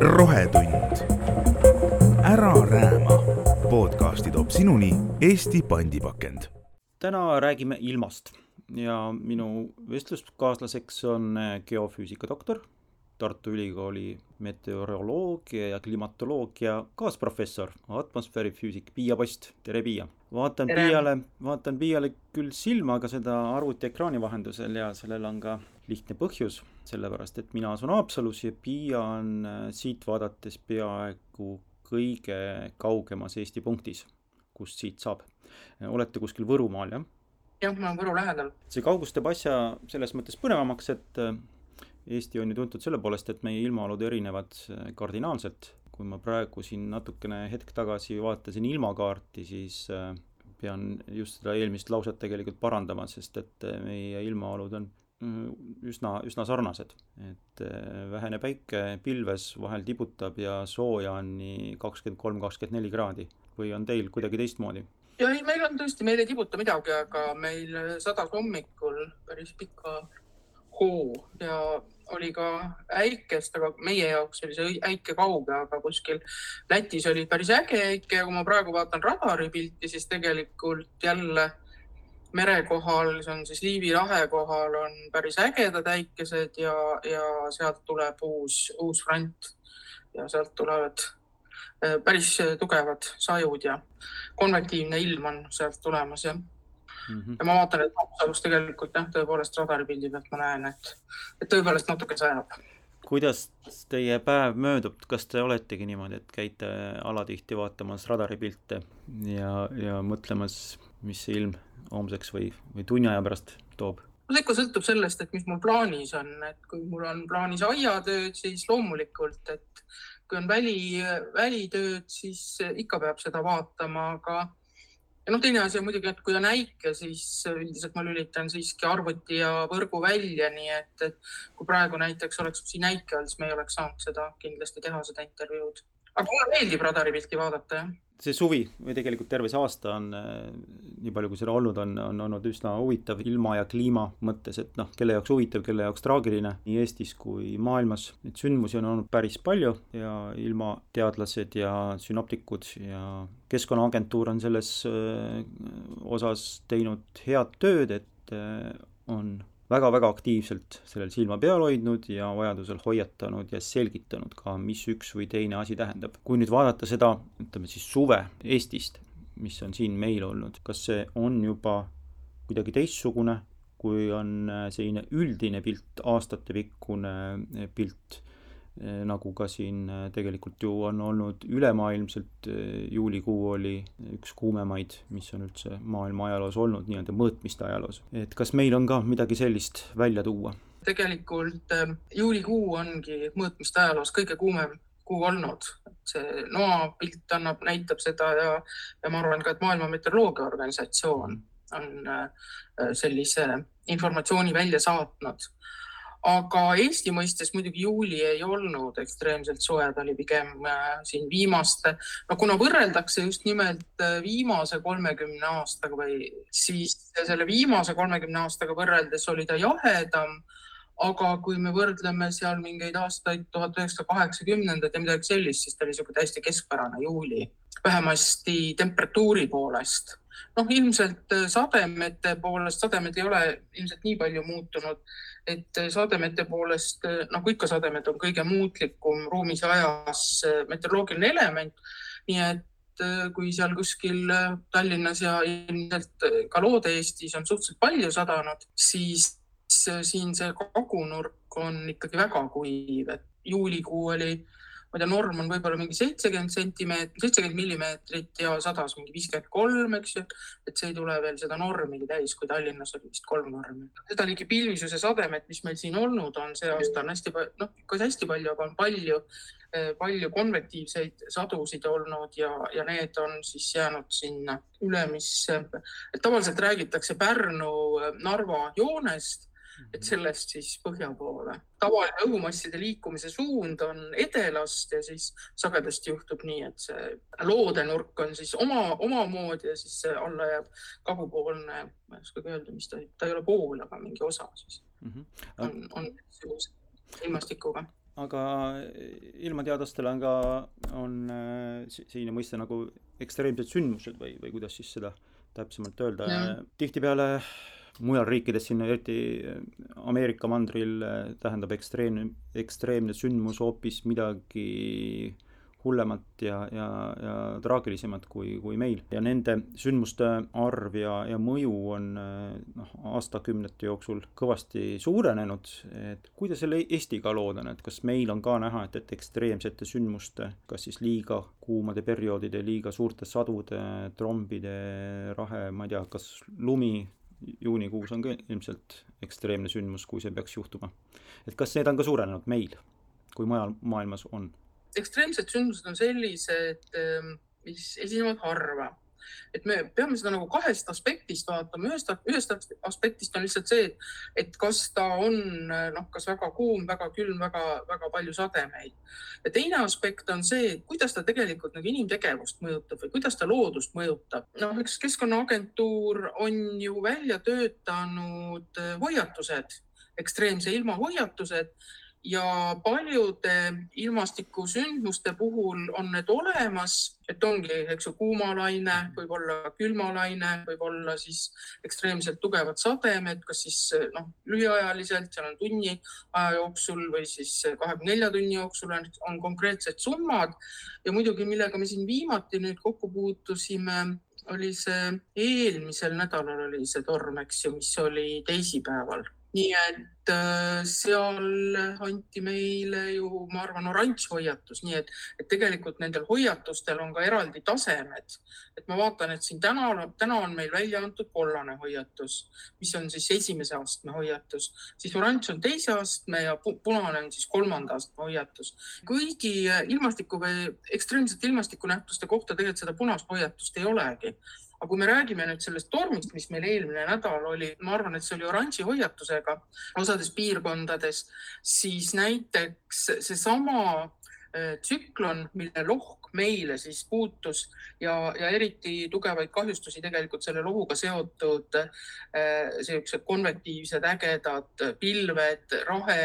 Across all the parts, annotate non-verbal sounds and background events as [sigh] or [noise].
rohetund. ära rääma. podcasti toob sinuni Eesti pandipakend. täna räägime ilmast ja minu vestluskaaslaseks on geofüüsika doktor, Tartu Ülikooli meteoroloogia ja klimatoloogia kaasprofessor, atmosfäärifüüsik Piia Post, tere Piia! vaatan Tere. Piiale, vaatan Piiale küll silma, aga seda arvutiekraani vahendusel ja sellel on ka lihtne põhjus, sellepärast et mina asun Haapsalus ja Piia on äh, siit vaadates peaaegu kõige kaugemas Eesti punktis, kust siit saab. olete kuskil Võrumaal, jah? jah, ma olen Võru lähedal. see kaugus teeb asja selles mõttes põnevamaks, et äh, Eesti on ju tuntud selle poolest, et meie ilmaolud erinevad äh, kardinaalselt. kui ma praegu siin natukene hetk tagasi vaatasin ilmakaarti, siis äh, pean just seda eelmist lauset tegelikult parandama, sest et äh, meie ilmaolud on mm, üsna, üsna sarnased. et äh, vähene päike pilves vahel tibutab ja sooja on nii kakskümmend kolm, kakskümmend neli kraadi. või on teil kuidagi teistmoodi? ja ei, meil on tõesti, meil ei tibuta midagi, aga meil sadas hommikul päris pika hoo ja oli ka äikest, aga meie jaoks oli see äike kauge, aga kuskil Lätis oli päris äge äike ja kui ma praegu vaatan radaripilti, siis tegelikult jälle mere kohal, see on siis Liivi lahe kohal on päris ägedad äikesed ja, ja sealt tuleb uus, uus front ja sealt tulevad äh, päris tugevad sajud ja konvektiivne ilm on sealt tulemas ja, Mm -hmm. ja ma vaatan, et Haapsalus tegelikult jah, tõepoolest radaripildi pealt ma näen, et, et tõepoolest natuke sajab. kuidas teie päev möödub, kas te oletegi niimoodi, et käite alatihti vaatamas radaripilte ja, ja mõtlemas, mis see ilm homseks või, või tunni aja pärast toob? no see ikka sõltub sellest, et mis mul plaanis on, et kui mul on plaanis aiatööd, siis loomulikult, et kui on väli, välitööd, siis ikka peab seda vaatama, aga ja noh, teine asi on muidugi, et kui on äike, siis üldiselt ma lülitan siiski arvuti ja võrgu välja, nii et, et kui praegu näiteks oleks siin äike all, siis me ei oleks saanud seda kindlasti teha, seda intervjuud. aga mulle meeldib radaripilti vaadata, jah. See suvi või tegelikult terve see aasta on, nii palju kui seda olnud on, on olnud üsna huvitav ilma ja kliima mõttes, et noh, kelle jaoks huvitav, kelle jaoks traagiline nii Eestis kui maailmas. Neid sündmusi on olnud päris palju ja ilmateadlased ja sünoptikud ja Keskkonnaagentuur on selles osas teinud head tööd, et on väga-väga aktiivselt sellel silma peal hoidnud ja vajadusel hoiatanud ja selgitanud ka, mis üks või teine asi tähendab. kui nüüd vaadata seda, ütleme siis suve Eestist, mis on siin meil olnud, kas see on juba kuidagi teistsugune, kui on selline üldine pilt, aastatepikkune pilt, nagu ka siin tegelikult ju on olnud ülemaailmselt, juulikuu oli üks kuumemaid, mis on üldse maailma ajaloos olnud, nii-öelda mõõtmiste ajaloos. et kas meil on ka midagi sellist välja tuua? tegelikult juulikuu ongi mõõtmiste ajaloos kõige kuumem kuu olnud. see noapilt annab, näitab seda ja, ja ma arvan ka, et Maailma Meteoroloogiaorganisatsioon on sellise informatsiooni välja saatnud aga Eesti mõistes muidugi juuli ei olnud ekstreemselt soe, ta oli pigem äh, siin viimaste, no kuna võrreldakse just nimelt äh, viimase kolmekümne aastaga või siis selle viimase kolmekümne aastaga võrreldes oli ta jahedam. aga kui me võrdleme seal mingeid aastaid tuhat üheksasada kaheksakümnendad ja midagi sellist, siis ta oli niisugune täiesti keskpärane juuli, vähemasti temperatuuri poolest noh, ilmselt sademete poolest, sademed ei ole ilmselt nii palju muutunud, et sademete poolest, nagu ikka sademed on kõige muutlikum ruumis ja ajas meteoroloogiline element. nii et kui seal kuskil Tallinnas ja ilmselt ka Loode-Eestis on suhteliselt palju sadanud, siis siin see kagunurk on ikkagi väga kuiv, et juulikuu oli ma ei tea, norm on võib-olla mingi seitsekümmend sentimeetrit, seitsekümmend millimeetrit ja sadas mingi viiskümmend kolm, eks ju. et see ei tule veel seda normigi täis, kui Tallinnas oli vist kolm normi. seda ligi pilvisuse sademet, mis meil siin olnud on, see aasta on hästi palju, noh, ikka hästi palju, aga on palju, palju konvektiivseid sadusid olnud ja, ja need on siis jäänud sinna ülemisse. tavaliselt räägitakse Pärnu-Narva joonest et sellest siis põhja poole. tavaline õhumasside liikumise suund on edelast ja siis sagedasti juhtub nii, et see loodenurk on siis oma, omamoodi ja siis alla jääb kagupoolne, ma ei oskagi öelda, mis ta, ta ei ole pool, aga mingi osa siis mm. -hmm. on, on. ilmastikuga. aga ilmateadlastel on ka, on selline mõiste nagu ekstreemsed sündmused või, või kuidas siis seda täpsemalt öelda, tihtipeale mujal riikides siin, eriti Ameerika mandril tähendab ekstreemne, ekstreemne sündmus hoopis midagi hullemat ja, ja, ja traagilisemat kui, kui meil. ja nende sündmuste arv ja, ja mõju on noh, aastakümnete jooksul kõvasti suurenenud, et kuidas selle Eestiga lood on, et kas meil on ka näha, et, et ekstreemsete sündmuste, kas siis liiga kuumade perioodide, liiga suurte sadude, trombide, rahe, ma ei tea, kas lumi juunikuus on ka ilmselt ekstreemne sündmus, kui see peaks juhtuma. et kas need on ka suurenenud meil, kui mujal maailmas on? ekstreemsed sündmused on sellised, mis esinevad harva. Et me peame seda nagu kahest aspektist vaatama, ühest, ühest aspektist on lihtsalt see, et, et kas ta on noh, kas väga kuum, väga külm, väga, väga palju sademeid. ja teine aspekt on see, kuidas ta tegelikult nagu inimtegevust mõjutab või kuidas ta loodust mõjutab. noh, eks Keskkonnaagentuur on ju välja töötanud hoiatused, ekstreemse ilma hoiatused ja paljude ilmastikusündmuste puhul on need olemas, et ongi, eks ju, kuumalaine, võib-olla külmalaine, võib-olla siis ekstreemselt tugevad sademed, kas siis noh, lühiajaliselt, seal on tunni aja jooksul või siis kahekümne nelja tunni jooksul on, on konkreetsed summad. Ja muidugi, millega me siin viimati nüüd kokku puutusime, oli see eelmisel nädalal oli see torm, eks ju, mis oli teisipäeval nii et äh, seal anti meile ju, ma arvan, oranž hoiatus, nii et, et tegelikult nendel hoiatustel on ka eraldi tasemed. et ma vaatan, et siin täna, täna on meil välja antud kollane hoiatus, mis on siis esimese astme hoiatus, siis oranž on teise astme ja punane on siis kolmanda astme hoiatus. kõigi ilmastiku või ekstreemsete ilmastikunähtuste kohta tegelikult seda punast hoiatust ei olegi aga kui me räägime nüüd sellest tormist, mis meil eelmine nädal oli, ma arvan, et see oli oranži hoiatusega osades piirkondades, siis näiteks seesama äh, tsüklon, mille lohk meile siis puutus ja, ja eriti tugevaid kahjustusi tegelikult selle lohuga seotud äh, siuksed konvektiivsed ägedad pilved, rahe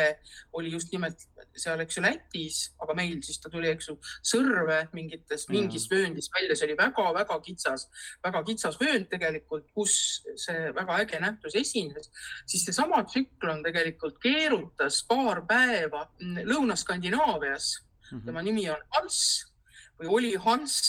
oli just nimelt seal, eks ju, Lätis, aga meil siis ta tuli, eks ju, Sõrve mingites, mingis vööndis välja, see oli väga-väga kitsas, väga kitsas vöönd tegelikult, kus see väga äge nähtus esines, siis seesama tsüklon tegelikult keerutas paar päeva Lõuna-Skandinaavias mm. -hmm. tema nimi on Hans või oli Hans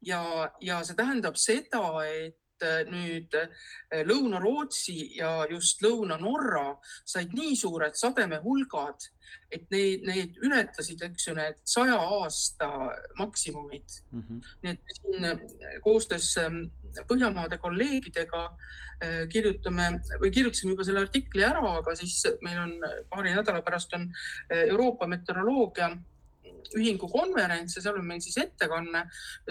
ja, ja see tähendab seda, et Äh, nüüd äh, Lõuna-Rootsi ja just Lõuna-Norra said nii suured sademehulgad, et neid, neid ületasid, eks ju, need saja aasta maksimumid mm. -hmm. nii et siin äh, koostöös ähm, Põhjamaade kolleegidega kirjutame või kirjutasime juba selle artikli ära, aga siis meil on paari nädala pärast on Euroopa meteoroloogia ühingu konverents ja seal on meil siis ettekanne,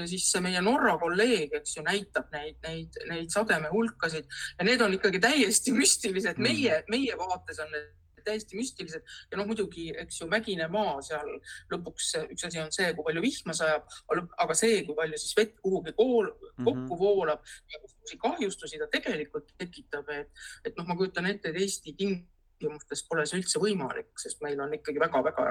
siis meie Norra kolleeg, eks ju, näitab neid, neid, neid sademehulkasid ja need on ikkagi täiesti müstilised. Mm. meie, meie vaates on need täiesti müstilised ja noh, muidugi, eks ju, mägine maa seal lõpuks üks asi on see, kui palju vihma sajab, aga see, kui palju siis vett kuhugi kool, mhm. kokku voolab ja kahjustusi ta tegelikult tekitab, et, et noh, ma kujutan ette, et Eesti tingimustes tingimustes pole see üldse võimalik, sest meil on ikkagi väga-väga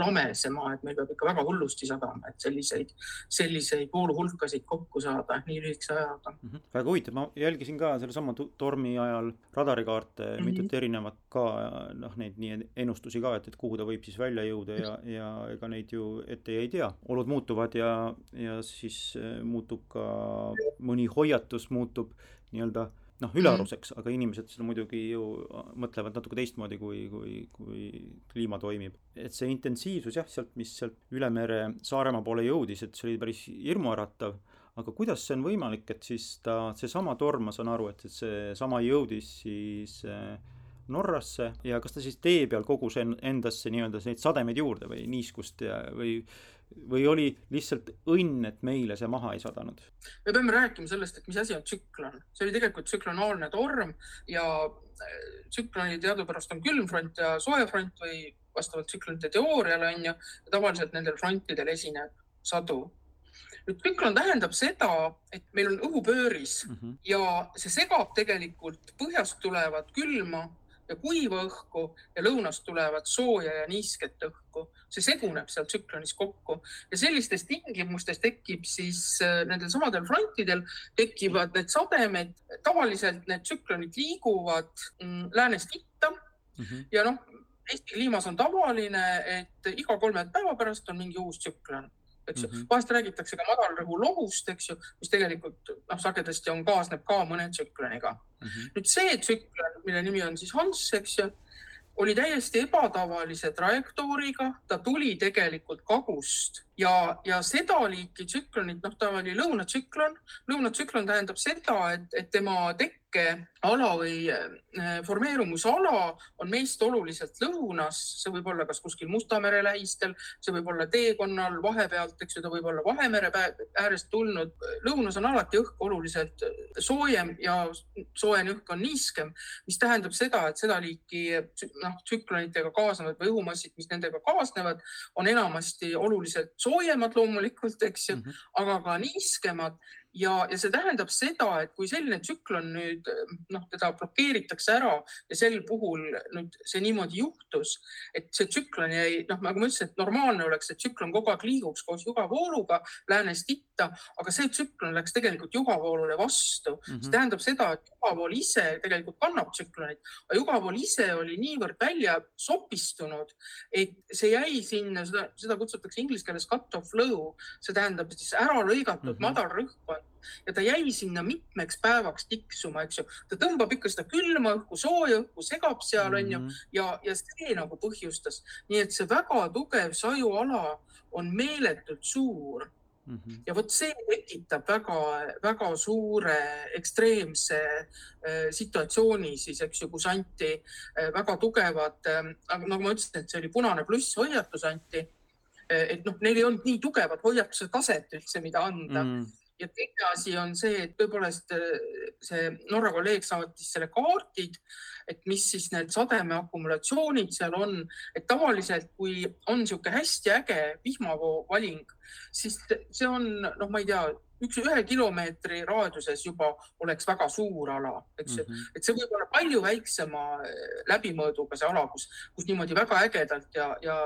lame see maa, et meil peab ikka väga hullusti sadama, et selliseid, selliseid vooluhulkasid kokku saada nii lühikese ajaga mm. -hmm. väga huvitav, ma jälgisin ka sellesama tormi ajal radarikaarte mm -hmm. mitut erinevat ka noh, neid nii ennustusi ka, et, et kuhu ta võib siis välja jõuda ja, ja ega neid ju ette ei tea. olud muutuvad ja, ja siis eh, muutub ka mõni hoiatus muutub nii-öelda noh, ülearuseks mm., aga inimesed seda muidugi ju mõtlevad natuke teistmoodi, kui, kui, kui kliima toimib. et see intensiivsus jah, sealt, mis sealt üle mere Saaremaa poole jõudis, et see oli päris hirmuäratav, aga kuidas see on võimalik, et siis ta, seesama torm, ma saan aru, et, et seesama jõudis siis äh, Norrasse ja kas ta siis tee peal kogus endasse nii-öelda neid sademeid juurde või niiskust ja, või või oli lihtsalt õnn, et meile see maha ei sadanud? me peame rääkima sellest, et mis asi on tsüklon. see oli tegelikult tsüklonaalne torm ja äh, tsükloni teadupärast on külmfront ja soefront või vastavalt tsüklonite teooriale on ju, tavaliselt nendel frontidel esineb sadu. nüüd tsüklon tähendab seda, et meil on õhupööris mm -hmm. ja see segab tegelikult põhjast tulevat külma ja kuiva õhku ja lõunast tulevat sooja ja niisket õhku. see seguneb seal tsüklonis kokku ja sellistes tingimustes tekib siis äh, nendel samadel frontidel tekivad need sademed. tavaliselt need tsüklonid liiguvad mm, läänest itta mm -hmm. ja noh, Eesti kliimas on tavaline, et iga kolme päeva pärast on mingi uus tsüklon eks ju mm -hmm.. vahest räägitakse ka madalrõhulohust, eks ju, mis tegelikult noh, sagedasti on, kaasneb ka mõne tsükloniga mm. -hmm. nüüd see tsüklon, mille nimi on siis Hans, eks ju, oli täiesti ebatavalise trajektooriga, ta tuli tegelikult kagust ja, ja seda liiki tsüklonid, noh, ta oli lõunatsüklon. lõunatsüklon tähendab seda, et, et tema tekk tekkeala või äh, formeerumusala on meist oluliselt lõunas, see võib olla kas kuskil Musta mere lähistel, see võib olla teekonnal vahepealt, eks ju, ta võib olla Vahemere äärest tulnud. lõunas on alati õhk oluliselt soojem ja soojem õhk on niiskem, mis tähendab seda, et seda liiki noh, tsüklonitega kaasnevad või õhumassid, mis nendega kaasnevad, on enamasti oluliselt soojemad loomulikult, eks ju mm, -hmm. aga ka niiskemad ja, ja see tähendab seda, et kui selline tsüklon nüüd noh, teda blokeeritakse ära ja sel puhul nüüd see niimoodi juhtus, et see tsüklon jäi, noh, nagu ma ütlesin, et normaalne oleks, et tsüklon kogu aeg liiguks koos jugavooluga läänest itta, aga see tsüklon läks tegelikult jugavoolule vastu mm. -hmm. see tähendab seda, et jugavool ise tegelikult kannab tsüklonit, aga jugavool ise oli niivõrd välja sopistunud, et see jäi sinna, seda, seda kutsutakse inglise keeles cut off low, see tähendab siis ära lõigatud mm -hmm. madal rõhkkond ja ta jäi sinna mitmeks päevaks tiksuma, eks ju. ta tõmbab ikka seda külma õhku, sooja õhku, segab seal, onju, mhm. ja, ja see nagu põhjustas. nii et see väga tugev sajuala on meeletult suur Mm -hmm. ja vot see tekitab väga-väga suure ekstreemse äh, situatsiooni siis, eks ju, kus anti äh, väga tugevad äh,, nagu ma ütlesin, et see oli punane pluss hoiatus anti. Äh, et noh, neil ei olnud nii tugevat hoiatuse taset üldse, mida anda mm. -hmm ja teine asi on see, et tõepoolest äh, see Norra kolleeg saatis selle kaardid, et mis siis need sademe akumulatsioonid seal on, et tavaliselt, kui on niisugune hästi äge vihmavoo valing, siis see on, noh, ma ei tea, üks ühe kilomeetri raadiuses juba oleks väga suur ala, eks ju mm -hmm., et see võib olla palju väiksema äh, läbimõõduga see ala, kus, kus niimoodi väga ägedalt ja, ja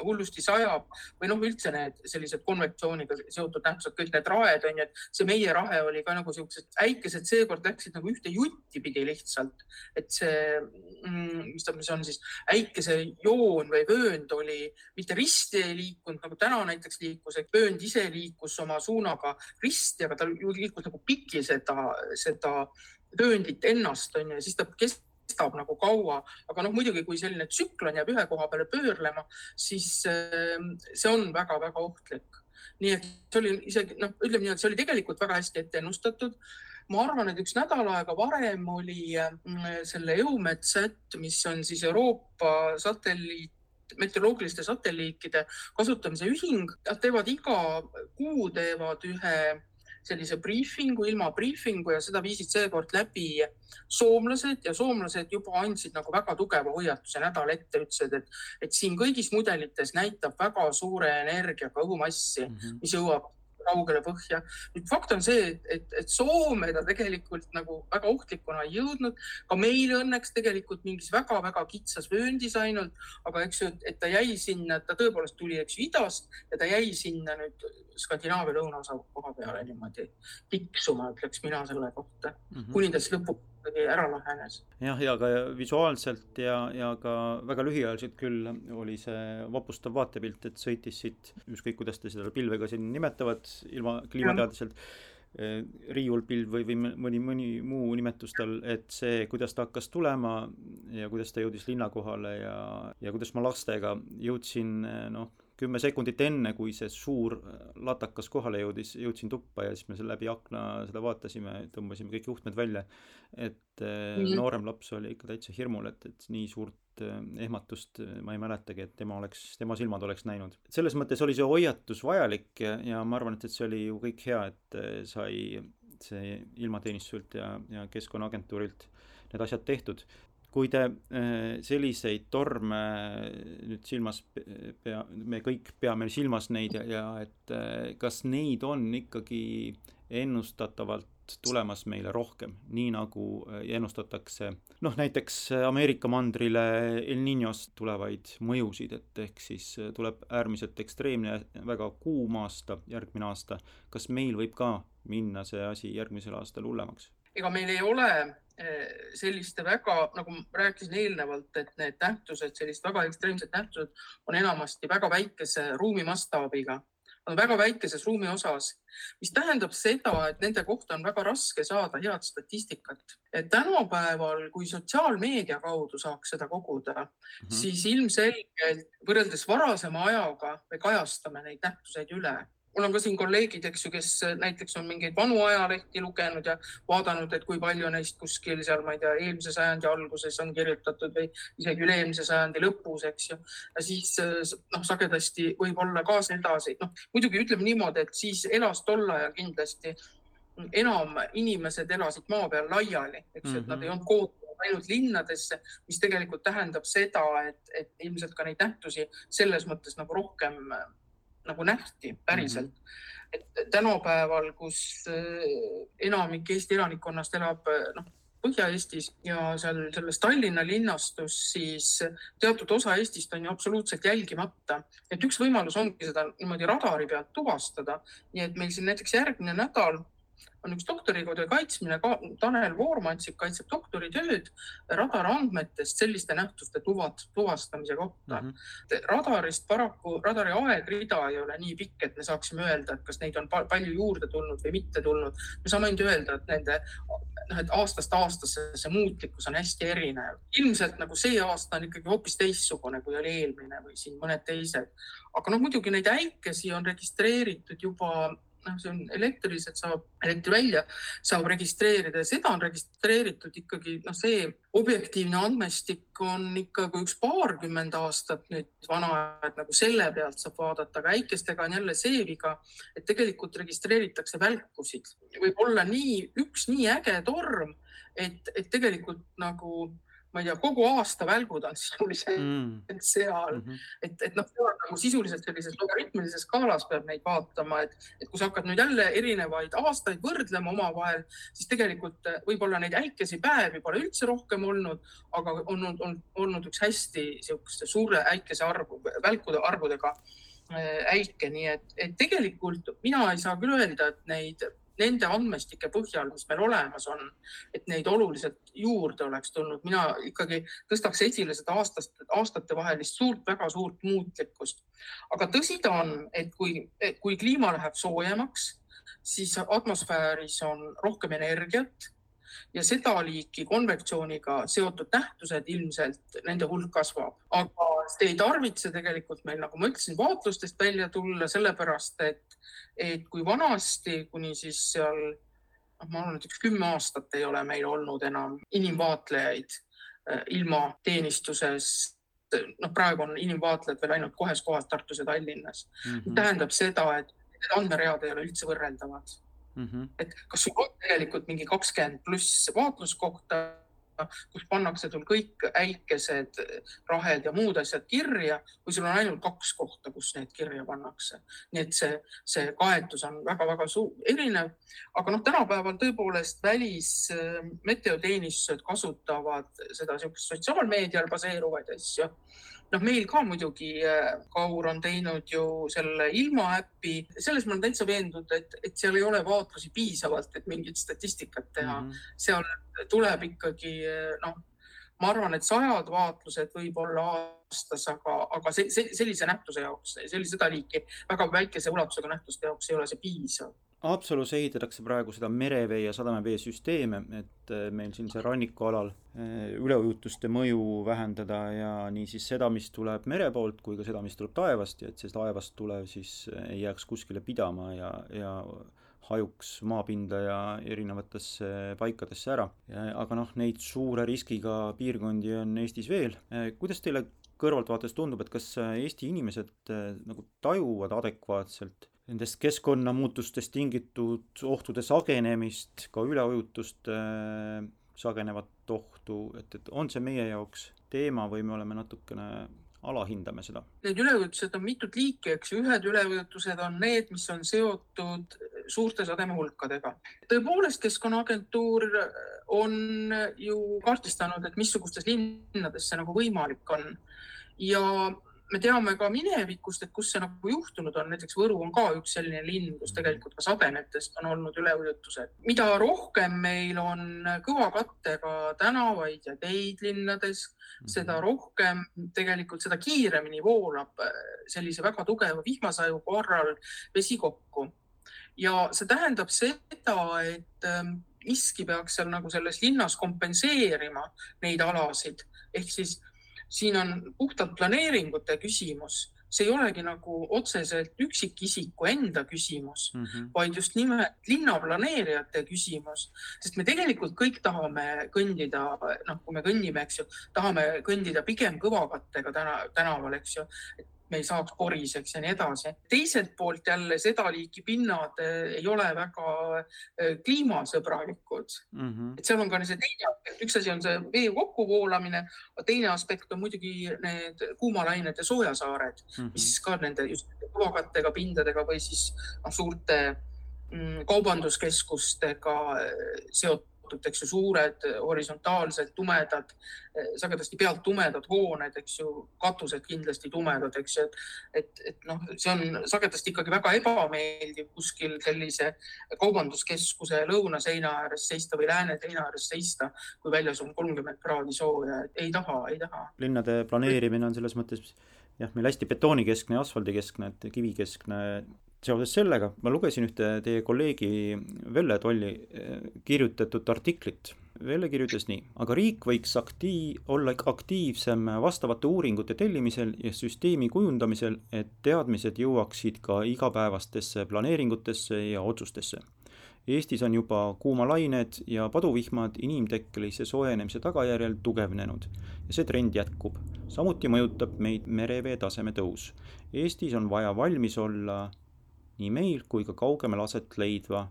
hullusti sajab või noh, üldse need sellised konvektsiooniga seotud nähtused, kõik need raed on ju, et see meie rahe oli ka nagu siuksed äikesed, seekord läksid nagu ühte jutti pidi lihtsalt. et see, mm, mis ta, mis on siis äikese joon või vöönd oli mitte risti ei liikunud nagu täna näiteks liikus, et vöönd ise liikus oma suunaga risti, aga ta liikus nagu piki seda, seda vööndit ennast on ju, ja siis ta kes-, kestab nagu kaua, aga noh, muidugi kui selline tsüklon jääb ühe koha peale pöörlema, siis ehm, see on väga-väga ohtlik. nii et see oli isegi noh, ütleme nii, et see oli tegelikult väga hästi ette ennustatud. Ma arvan, et üks nädal aega varem oli mm, selle EUMETSAT, mis on siis Euroopa satelliit, meteoroloogiliste satelliikide kasutamise ühing, nad teevad iga kuu teevad ühe sellise briifingu, ilma briifingu ja seda viisid seekord läbi soomlased ja soomlased juba andsid nagu väga tugeva hoiatuse nädal ette, ütlesid, et, et siin kõigis mudelites näitab väga suure energiaga õhumassi mm, -hmm. mis jõuab kaugele põhja. nüüd fakt on see, et, et, et Soome ta tegelikult nagu väga ohtlikuna ei jõudnud, ka meil õnneks tegelikult mingis väga-väga kitsas vööndis ainult, aga eks ju, et ta jäi sinna, ta tõepoolest tuli, eks ju, idast ja ta jäi sinna nüüd Skandinaavia lõunaosa koha peale niimoodi tiksuma, ütleks mina selle kohta mm, -hmm. kuni ta siis lõpuks kuidagi ära lahenes. jah, ja ka visuaalselt ja, ja ka väga lühiajaliselt küll oli see vapustav vaatepilt, et sõitis siit, ükskõik kuidas te seda pilvega siin nimetavad, ilma kliimateadlaselt, eh, riiulpilv või, või mõni, mõni muu nimetus tal, et see, kuidas ta hakkas tulema ja kuidas ta jõudis linna kohale ja, ja kuidas ma lastega jõudsin noh, kümme sekundit enne, kui see suur äh, latakas kohale jõudis, jõudsin tuppa ja siis me läbi akna seda vaatasime, tõmbasime kõik juhtmed välja. et mm. noorem laps oli ikka täitsa hirmul, et, et nii suurt äh, ehmatust ma ei mäletagi, et tema oleks, tema silmad oleks näinud. selles mõttes oli see hoiatus vajalik ja, ja ma arvan, et, et see oli ju kõik hea, et sai see ilmateenistuselt ja, ja Keskkonnaagentuurilt need asjad tehtud kui te äh, selliseid torme nüüd silmas pea, me kõik peame silmas neid ja, ja et äh, kas neid on ikkagi ennustatavalt tulemas meile rohkem, nii nagu äh, ennustatakse noh, näiteks Ameerika mandrile El Niñost tulevaid mõjusid, et ehk siis tuleb äärmiselt ekstreemne, väga kuum aasta järgmine aasta. kas meil võib ka minna see asi järgmisel aastal hullemaks? ega meil ei ole selliste väga, nagu ma rääkisin eelnevalt, et need nähtused, sellised väga ekstreemsed nähtused on enamasti väga väikese ruumi mastaabiga on väga väikeses ruumi osas, mis tähendab seda, et nende kohta on väga raske saada head statistikat. et tänapäeval, kui sotsiaalmeedia kaudu saaks seda koguda mm, -hmm. siis ilmselgelt võrreldes varasema ajaga me kajastame neid nähtuseid üle mul on ka siin kolleegid, eks ju, kes näiteks on mingeid vanu ajalehti lugenud ja vaadanud, et kui palju neist kuskil seal, ma ei tea, eelmise sajandi alguses on kirjutatud või isegi üle-eelmise sajandi lõpus, eks ju. ja siis noh, sagedasti võib olla ka sedasi, noh muidugi ütleme niimoodi, et siis elas tol ajal kindlasti enam inimesed elasid maa peal laiali, eks ju et nad ei mhm. olnud koondunud ainult linnadesse, mis tegelikult tähendab seda, et, et ilmselt ka neid nähtusi selles mõttes nagu rohkem nagu nähti päriselt mm. -hmm. et tänapäeval, kus äh, enamik Eesti elanikkonnast elab noh, Põhja-Eestis ja seal selles Tallinna linnastus, siis teatud osa Eestist on ju absoluutselt jälgimata. et üks võimalus ongi seda niimoodi radari pealt tuvastada. nii et meil siin näiteks järgmine nädal on üks doktoritöö kaitsmine, Tanel Voormantsik kaitseb doktoritööd radarandmetest selliste nähtuste tuvat, tuvastamise kohta mm. -hmm. radarist paraku, radari aegrida ei ole nii pikk, et me saaksime öelda, et kas neid on palju juurde tulnud või mitte tulnud. me saame ainult öelda, et nende noh, et aastast aastasse see muutlikkus on hästi erinev. ilmselt nagu see aasta on ikkagi hoopis teistsugune, kui oli eelmine või siin mõned teised. aga noh, muidugi neid äikesi on registreeritud juba noh, see on elektriliselt saab, elektri välja saab registreerida ja seda on registreeritud ikkagi noh, see objektiivne andmestik on ikka kui üks paarkümmend aastat nüüd vana, et nagu selle pealt saab vaadata, aga äikestega on jälle see viga, et tegelikult registreeritakse välkusid. võib olla nii, üks nii äge torm, et, et tegelikult nagu ma ei tea, kogu aasta välgud on [laughs] sisuliselt mm. seal mm, -hmm. et, et noh, nagu sisuliselt sellises logaritmilises skaalas peab neid vaatama, et, et kui sa hakkad nüüd jälle erinevaid aastaid võrdlema omavahel, siis tegelikult eh, võib-olla neid äikesi päevi pole üldse rohkem olnud, aga on, on, on olnud üks hästi niisuguste suure äikese arvu, välkude arvudega eh, äike, nii et, et tegelikult mina ei saa küll öelda, et neid nende andmestike põhjal, mis meil olemas on, et neid oluliselt juurde oleks tulnud, mina ikkagi tõstaks esile seda aastast, aastatevahelist suurt, väga suurt muutlikkust. aga tõsi ta on, et kui, kui kliima läheb soojemaks, siis atmosfääris on rohkem energiat ja seda liiki konvektsiooniga seotud nähtused ilmselt nende hulk kasvab, aga see ei tarvitse tegelikult meil, nagu ma ütlesin, vaatlustest välja tulla, sellepärast et, et kui vanasti kuni siis seal noh, ma arvan, et üks kümme aastat ei ole meil olnud enam inimvaatlejaid äh, ilma teenistuses noh, praegu on inimvaatlejad veel ainult kahes kohas Tartus ja Tallinnas mm. -hmm. tähendab seda, et need andmeread ei ole üldse võrreldavad mm. -hmm. et kas sul on tegelikult mingi kakskümmend pluss vaatluskohta, kus pannakse sul kõik äikesed, rahed ja muud asjad kirja või sul on ainult kaks kohta, kus need kirja pannakse. nii et see, see kaetus on väga-väga suur, erinev. aga noh, tänapäeval tõepoolest välismeteoteenistused kasutavad seda niisugust sotsiaalmeedial baseeruvaid asju noh, meil ka muidugi äh, Kaur on teinud ju selle ilmaäpi, selles ma olen täitsa veendunud, et, et seal ei ole vaatlusi piisavalt, et mingit statistikat teha mm. -hmm. seal tuleb ikkagi äh, noh, ma arvan, et sajad vaatlused võib-olla aastas, aga, aga see, see, sellise nähtuse jaoks, sellise seda liiki väga väikese ulatusega nähtuste jaoks ei ole see piisav Haapsalus ehitatakse praegu seda merevee ja sadamavee süsteeme, et äh, meil siin see rannikualal äh, üleujutuste mõju vähendada ja niisiis seda, mis tuleb mere poolt, kui ka seda, mis tuleb taevast ja et see taevast tulev siis äh, ei jääks kuskile pidama ja, ja hajuks maapinda ja erinevatesse paikadesse ära. aga noh, neid suure riskiga piirkondi on Eestis veel. kuidas teile kõrvaltvaates tundub, et kas Eesti inimesed nagu tajuvad adekvaatselt nendest keskkonnamuutustest tingitud ohtude sagenemist, ka üleujutuste äh, sagenevat ohtu, et, et on see meie jaoks teema või me oleme natukene alahindame seda? Need üleujutused on mitut liiki, eks ju, ühed üleujutused on need, mis on seotud suurte sademehulkadega. tõepoolest, Keskkonnaagentuur on ju kaardistanud, et missugustes linnades see nagu võimalik on ja me teame ka minevikust, et kus see nagu juhtunud on, näiteks Võru on ka üks selline linn, kus tegelikult ka sademetest on olnud üleujutused. mida rohkem meil on kõva kattega tänavaid ja teid linnades, seda mhm. rohkem tegelikult, seda kiiremini voolab äh, sellise väga tugeva vihmasaju korral vesi kokku. ja see tähendab seda, et ähm, miski peaks seal nagu selles linnas kompenseerima neid alasid ehk siis siin on puhtalt planeeringute küsimus, see ei olegi nagu otseselt üksikisiku enda küsimus mm, -hmm. vaid just nimelt linnaplaneerijate küsimus, sest me tegelikult kõik tahame kõndida, noh, kui me kõnnime, eks ju, tahame kõndida pigem kõvakattega täna, tänaval, eks ju, me ei saaks poriseks ja nii edasi. teiselt poolt jälle seda liiki pinnad eh, ei ole väga eh, kliimasõbralikud mm. -hmm. et seal on ka see teine aspekt, üks asi on see vee kokkuvoolamine, aga teine aspekt on muidugi need kuumalained ja soojasaared mm, -hmm. mis ka nende just kõvakattega pindadega või siis noh, suurte mm, kaubanduskeskustega eh, seotud avatud, eks ju, suured horisontaalsed tumedad, sagedasti pealt tumedad hooned, eks ju, katused kindlasti tumedad, eks ju, et, et, et noh, see on sagedasti ikkagi väga ebameeldiv kuskil sellise kaubanduskeskuse lõunaseina ääres seista või lääne seina ääres seista, kui väljas on kolmkümmend kraadi sooja, et ei taha, ei taha. linnade planeerimine on selles mõttes jah, meil hästi betoonikeskne ja asfaldikeskne, et kivikeskne seoses sellega ma lugesin ühte teie kolleegi Velle Tolli eh, kirjutatud artiklit. Velle kirjutas nii, aga riik võiks aktiiv, olla aktiivsem vastavate uuringute tellimisel ja süsteemi kujundamisel, et teadmised jõuaksid ka igapäevastesse planeeringutesse ja otsustesse. Eestis on juba kuumalained ja paduvihmad inimtekkelise soojenemise tagajärjel tugevnenud ja see trend jätkub. samuti mõjutab meid merevee taseme tõus. Eestis on vaja valmis olla nii meil kui ka kaugemal aset leidva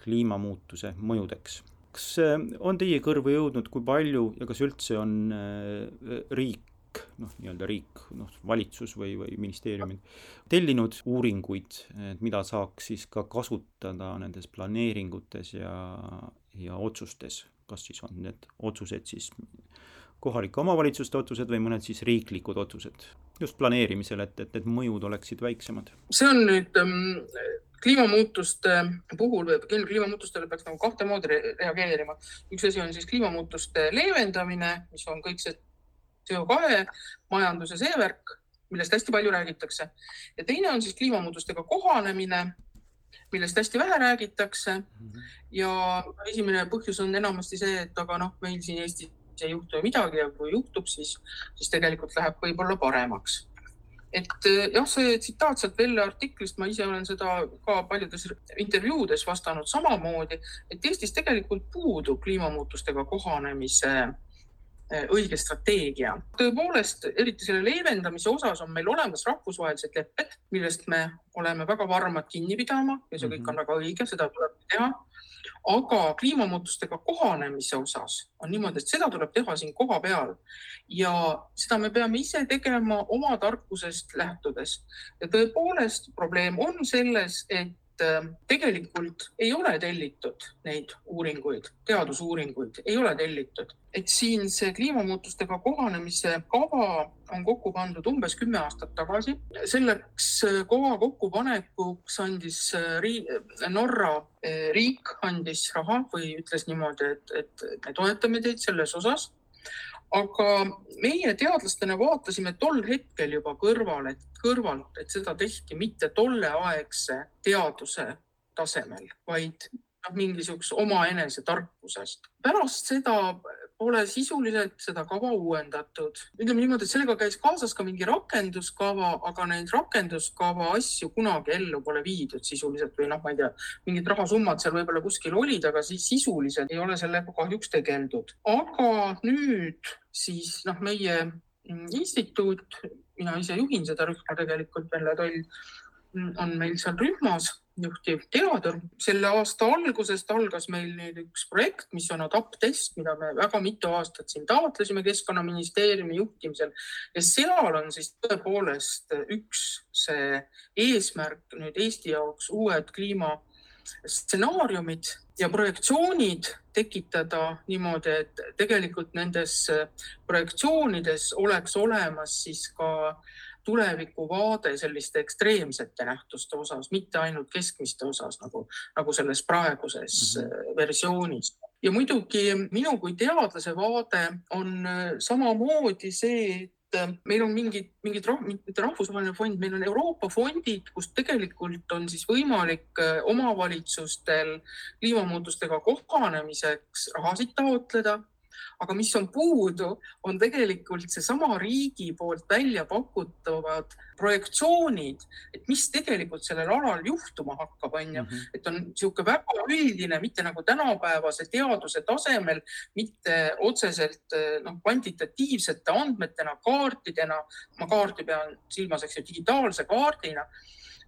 kliimamuutuse mõjudeks. kas äh, on teie kõrvu jõudnud, kui palju ja kas üldse on äh, riik, noh, nii-öelda riik, noh, valitsus või, või ministeeriumid tellinud uuringuid, et mida saaks siis ka kasutada nendes planeeringutes ja, ja otsustes, kas siis on need otsused siis kohalike omavalitsuste otsused või mõned siis riiklikud otsused just planeerimisel, et, et need mõjud oleksid väiksemad? see on nüüd ähm, kliimamuutuste puhul, kliimamuutustele peaks nagu kahte moodi reageerima. üks asi on siis kliimamuutuste leevendamine, mis on kõik see CO2 majanduse see värk, millest hästi palju räägitakse. ja teine on siis kliimamuutustega kohanemine, millest hästi vähe räägitakse. Mhm. ja esimene põhjus on enamasti see, et aga noh, meil siin Eestis ei juhtu midagi ja kui juhtub, siis, siis tegelikult läheb võib-olla paremaks. et eh, jah, see tsitaat sealt Velle artiklist, ma ise olen seda ka paljudes intervjuudes vastanud samamoodi, et Eestis tegelikult puudub kliimamuutustega kohanemise eh, õige strateegia. tõepoolest, eriti selle leevendamise osas on meil olemas rahvusvahelised lepped, millest me oleme väga varmad kinni pidama ja see kõik on mhm. väga õige, seda tuleb teha aga kliimamuutustega kohanemise osas on niimoodi, et seda tuleb teha siin kohapeal ja seda me peame ise tegema oma tarkusest lähtudes. ja tõepoolest probleem on selles, et tegelikult ei ole tellitud neid uuringuid, teadusuuringuid ei ole tellitud, et siin see kliimamuutustega kohanemise kava on kokku pandud umbes kümme aastat tagasi. selleks äh, kava kokkupanekuks andis äh, Norra riik andis raha või ütles niimoodi, et, et me toetame teid selles osas aga meie teadlastena vaatasime tol hetkel juba kõrvale, kõrvalt, et seda tehti mitte tolleaegse teaduse tasemel, vaid noh, mingisuguse omaenese tarkusest. pärast seda pole sisuliselt seda kava uuendatud. ütleme niimoodi, et sellega käis kaasas ka mingi rakenduskava, aga neid rakenduskava asju kunagi ellu pole viidud sisuliselt või noh, ma ei tea, mingid rahasummad seal võib-olla kuskil olid, aga siis sisuliselt ei ole sellega kahjuks tegeldud. aga nüüd siis noh, meie instituut, mina ise juhin seda rühma tegelikult, Velle Toll on meil seal rühmas juhtiv teadur. selle aasta algusest algas meil nüüd üks projekt, mis on ADAPT-test, mida me väga mitu aastat siin taotlesime Keskkonnaministeeriumi juhtimisel ja seal on siis tõepoolest üks see eesmärk nüüd Eesti jaoks uued kliima stsenaariumid ja projektsioonid tekitada niimoodi, et tegelikult nendes projektsioonides oleks olemas siis ka tulevikuvaade selliste ekstreemsete nähtuste osas, mitte ainult keskmiste osas nagu, nagu selles praeguses mm -hmm. versioonis. ja muidugi minu kui teadlase vaade on samamoodi see, Äh, meil on mingid, mingid, mitte rahvusvaheline fond, meil on Euroopa fondid, kus tegelikult on siis võimalik äh, omavalitsustel kliimamuutustega kohanemiseks rahasid taotleda aga mis on puudu, on tegelikult seesama riigi poolt välja pakutavad projektsioonid, et mis tegelikult sellel alal juhtuma hakkab, on ju, mhm. et on niisugune väga üldine, mitte nagu tänapäevase teaduse tasemel, mitte otseselt noh, kvantitatiivsete andmetena, kaartidena, ma kaarti pean silmas, eks ju, digitaalse kaardina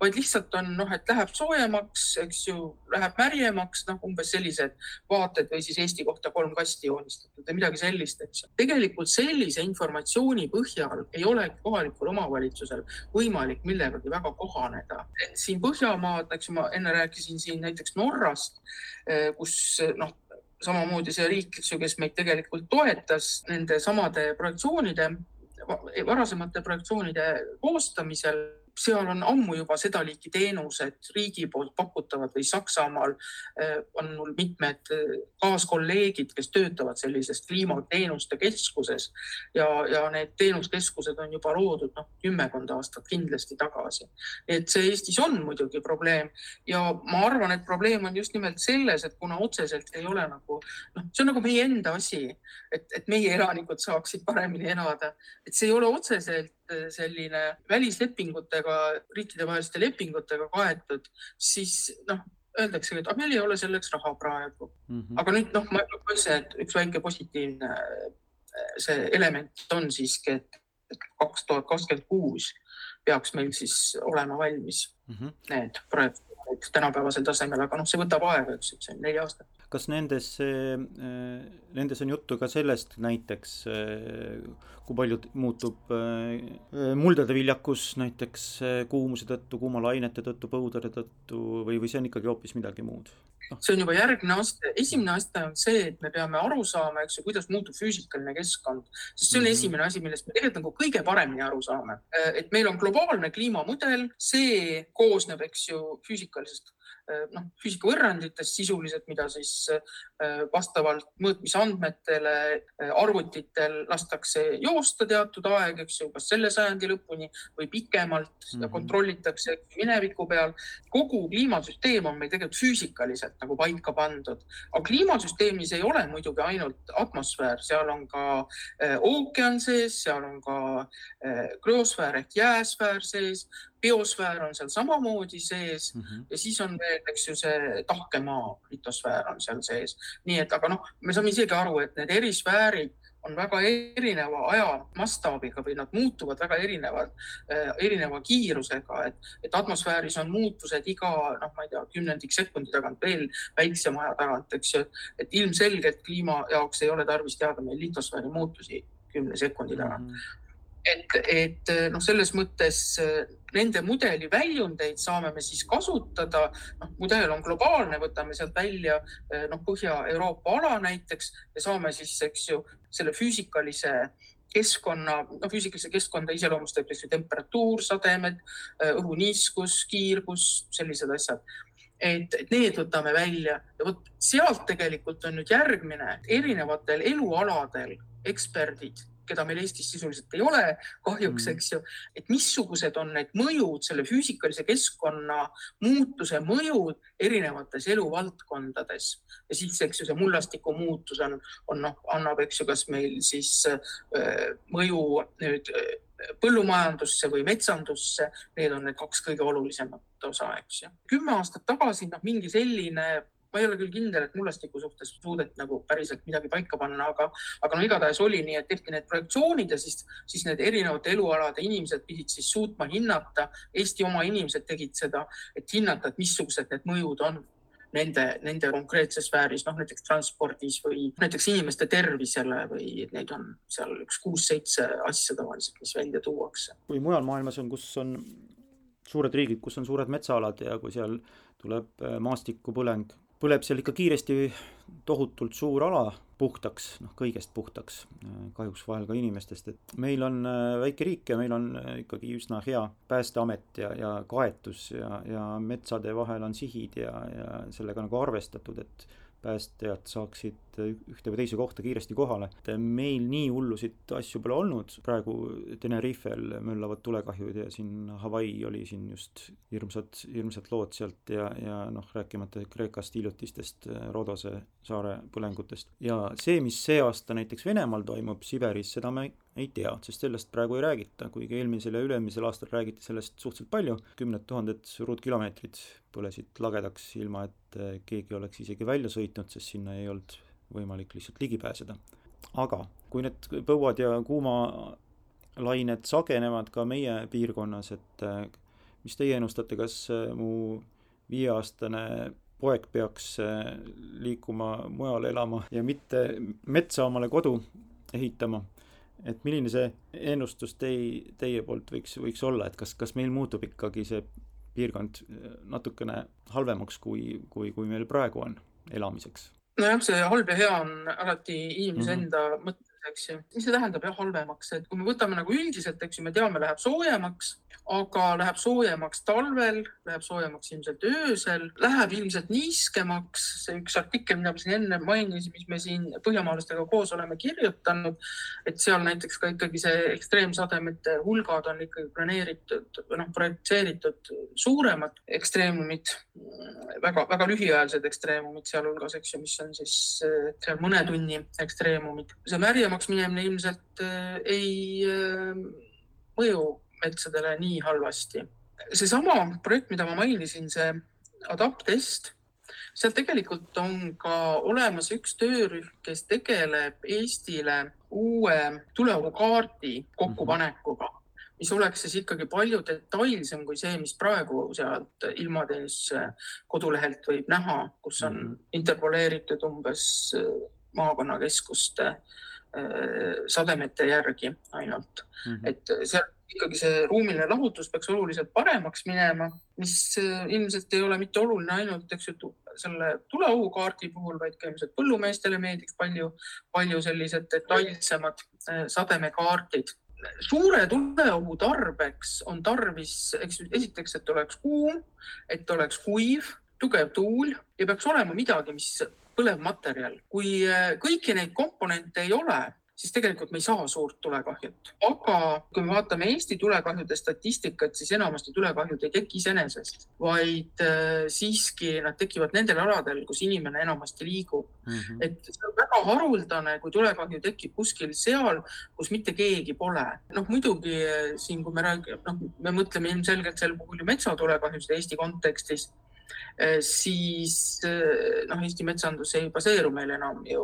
vaid lihtsalt on noh, et läheb soojemaks, eks ju, läheb märjemaks, noh, umbes sellised vaated või siis Eesti kohta kolm kasti joonistatud või midagi sellist, eks tegelikult sellise informatsiooni põhjal ei ole kohalikul omavalitsusel võimalik millegagi väga kohaneda. siin Põhjamaad, eks ma enne rääkisin siin näiteks Norrast, eh, kus noh, samamoodi see riik, eks ju, kes meid tegelikult toetas nende samade projektsioonide, varasemate projektsioonide koostamisel seal on ammu juba seda liiki teenused riigi poolt pakutavad või Saksamaal eh, on mul mitmed eh, kaaskolleegid, kes töötavad sellises kliimateenuste keskuses ja, ja need teenuskeskused on juba loodud noh, kümmekond aastat kindlasti tagasi. et see Eestis on muidugi probleem ja ma arvan, et probleem on just nimelt selles, et kuna otseselt ei ole nagu noh, see on nagu meie enda asi, et, et meie elanikud saaksid paremini elada, et see ei ole otseselt selline välislepingutega, riikidevaheliste lepingutega kaetud, siis noh, öeldaksegi, et aga meil ei ole selleks raha praegu mm. -hmm. aga nüüd noh, ma ütlesin, et üks väike positiivne eh, see element on siiski, et kaks tuhat kakskümmend kuus peaks meil siis olema valmis mm -hmm. need projektid tänapäevasel tasemel, aga noh, see võtab aega, eks, see on neli aastat kas nendes, äh, nendes on juttu ka sellest näiteks, äh, kui palju muutub äh, muldade viljakus näiteks kuumuse tõttu, kuumalainete tõttu, põudade tõttu või, või see on ikkagi hoopis midagi muud? noh, see on juba järgmine aste. esimene aste on see, et me peame aru saama, eks ju, kuidas muutub füüsikaline keskkond, sest see on mm -hmm. esimene asi, millest me tegelikult nagu kõige paremini aru saame. et meil on globaalne kliimamudel, see koosneb, eks ju, füüsikalisest noh, füüsikavõrranditest sisuliselt, mida siis äh, vastavalt mõõtmisandmetele äh, arvutitel lastakse joosta teatud aeg, eks ju, kas selle sajandi lõpuni või pikemalt mm -hmm. ja kontrollitakse mineviku peal. kogu kliimasüsteem on meil tegelikult füüsikaliselt nagu paika pandud, aga kliimasüsteemis ei ole muidugi ainult atmosfäär, seal on ka ookean sees, seal on ka kriosfäär ehk jääsfäär sees, biosfäär on seal samamoodi sees mm -hmm. ja siis on veel, eks ju, see tahkemaa, litosfäär on seal sees. nii et, aga noh, me saame isegi aru, et need erisfäärid on väga erineva aja mastaabiga või nad muutuvad väga erinevalt äh,, erineva kiirusega, et, et atmosfääris on muutused iga, noh, ma ei tea, kümnendik sekundi tagant veel väiksema aja tagant, eks ju. et ilmselgelt kliima jaoks ei ole tarvis teada meil litosfääri muutusi kümne sekundi tagant mm. -hmm et, et noh, selles mõttes eh, nende mudeli väljundeid saame me siis kasutada. noh, mudel on globaalne, võtame sealt välja eh, noh, Põhja-Euroopa ala näiteks ja saame siis, eks ju, selle füüsikalise keskkonna, no füüsikalise keskkonda iseloomustab eks ju temperatuur, sademed, eh, õhuniiskus, kiirgus, sellised asjad et need võtame välja ja vot sealt tegelikult on nüüd järgmine, erinevatel elualadel eksperdid keda meil Eestis sisuliselt ei ole kahjuks mm., eks ju, et missugused on need mõjud, selle füüsikalise keskkonna muutuse mõjud erinevates eluvaldkondades ja siis, eks ju, see mullastiku muutus on, on noh, annab, eks ju, kas meil siis äh, mõju nüüd äh, põllumajandusse või metsandusse, need on need kaks kõige olulisemat osa, eks ju. kümme aastat tagasi noh, mingi selline ma ei ole küll kindel, et mullastiku suhtes suudeti nagu päriselt midagi paika panna, aga, aga no igatahes oli nii, et tehti need projektsioonid ja siis, siis need erinevate elualade inimesed pidid siis suutma hinnata, Eesti oma inimesed tegid seda, et hinnata, et missugused need mõjud on nende, nende konkreetses sfääris, noh näiteks transpordis või näiteks inimeste tervisele või neid on seal üks kuus-seitse asja tavaliselt, mis välja tuuakse. kui mujal maailmas on, kus on suured riigid, kus on suured metsaalad ja kui seal tuleb maastikupõleng, põleb seal ikka kiiresti tohutult suur ala puhtaks, noh kõigest puhtaks, kahjuks vahel ka inimestest, et meil on väike riik ja meil on ikkagi üsna hea päästeamet ja, ja kaetus ja, ja metsade vahel on sihid ja, ja sellega nagu arvestatud, et päästjad saaksid ühte või teise kohta kiiresti kohale. meil nii hullusid asju pole olnud, praegu Tenerifel möllavad tulekahjud ja siin Hawaii oli siin just hirmsad, hirmsad lood sealt ja, ja noh, rääkimata Kreekast hiljutistest Rodose saare põlengutest. ja see, mis see aasta näiteks Venemaal toimub Siberis, seda me ei tea, sest sellest praegu ei räägita, kuigi eelmisel ja üle-eelmisel aastal räägiti sellest suhteliselt palju, kümned tuhanded ruutkilomeetrid põlesid lagedaks, ilma et keegi oleks isegi välja sõitnud, sest sinna ei olnud võimalik lihtsalt ligi pääseda. aga kui need põuad ja kuumalained sagenevad ka meie piirkonnas, et mis teie ennustate, kas mu viieaastane poeg peaks liikuma mujale elama ja mitte metsa omale kodu ehitama et milline see ennustus tei-, teie poolt võiks, võiks olla, et kas, kas meil muutub ikkagi see piirkond äh, natukene halvemaks, kui, kui, kui meil praegu on elamiseks? nojah, see halb ja hea on alati inimese mm -hmm. enda mõttes, eks ju. mis see tähendab jah, halvemaks, et kui me võtame nagu üldiselt, eks ju, me teame, läheb soojemaks aga läheb soojemaks talvel, läheb soojemaks ilmselt öösel, läheb ilmselt niiskemaks. see üks artikkel, mida ma siin enne mainisin, mis me siin põhjamaalastega koos oleme kirjutanud, et seal näiteks ka ikkagi see ekstreemsademete hulgad on ikkagi planeeritud või noh, projitseeritud suuremad ekstreemumid, väga-väga lühiajalised ekstreemumid sealhulgas, eks ju, mis on siis seal mõne tunni ekstreemumid. see märjemaks minemine ilmselt äh, ei äh, mõju metsadele nii halvasti. seesama projekt, mida ma mainisin, see Adaptest, seal tegelikult on ka olemas üks töörühm, kes tegeleb Eestile uue tuleohukaardi kokkupanekuga, mis oleks siis ikkagi palju detailsem kui see, mis praegu sealt ilmateenistuse kodulehelt võib näha, kus on -hmm. interpoleeritud umbes maakonnakeskuste äh, sademete järgi ainult mm. -hmm. et seal ikkagi see ruumiline lahutus peaks oluliselt paremaks minema, mis äh, ilmselt ei ole mitte oluline ainult, eks ju, selle tuleohukaardi puhul, vaid ka ilmselt põllumeestele meeldiks palju, palju sellised detailsemad äh, sademekaardid. suure tuleohu tarbeks on tarvis, eks esiteks, et oleks kuum, et oleks kuiv, tugev tuul ja peaks olema midagi, mis põlev materjal. kui äh, kõiki neid komponente ei ole, siis tegelikult me ei saa suurt tulekahjut. aga kui me vaatame Eesti tulekahjude statistikat, siis enamasti tulekahjud ei teki iseenesest, vaid äh, siiski nad tekivad nendel aladel, kus inimene enamasti liigub mm. -hmm. et see on väga haruldane, kui tulekahju tekib kuskil seal, kus mitte keegi pole. noh, muidugi äh, siin, kui me räägime, noh, me mõtleme ilmselgelt sel puhul ju metsatulekahjusid Eesti kontekstis siis eh, noh, Eesti metsandus ei baseeru meil enam ju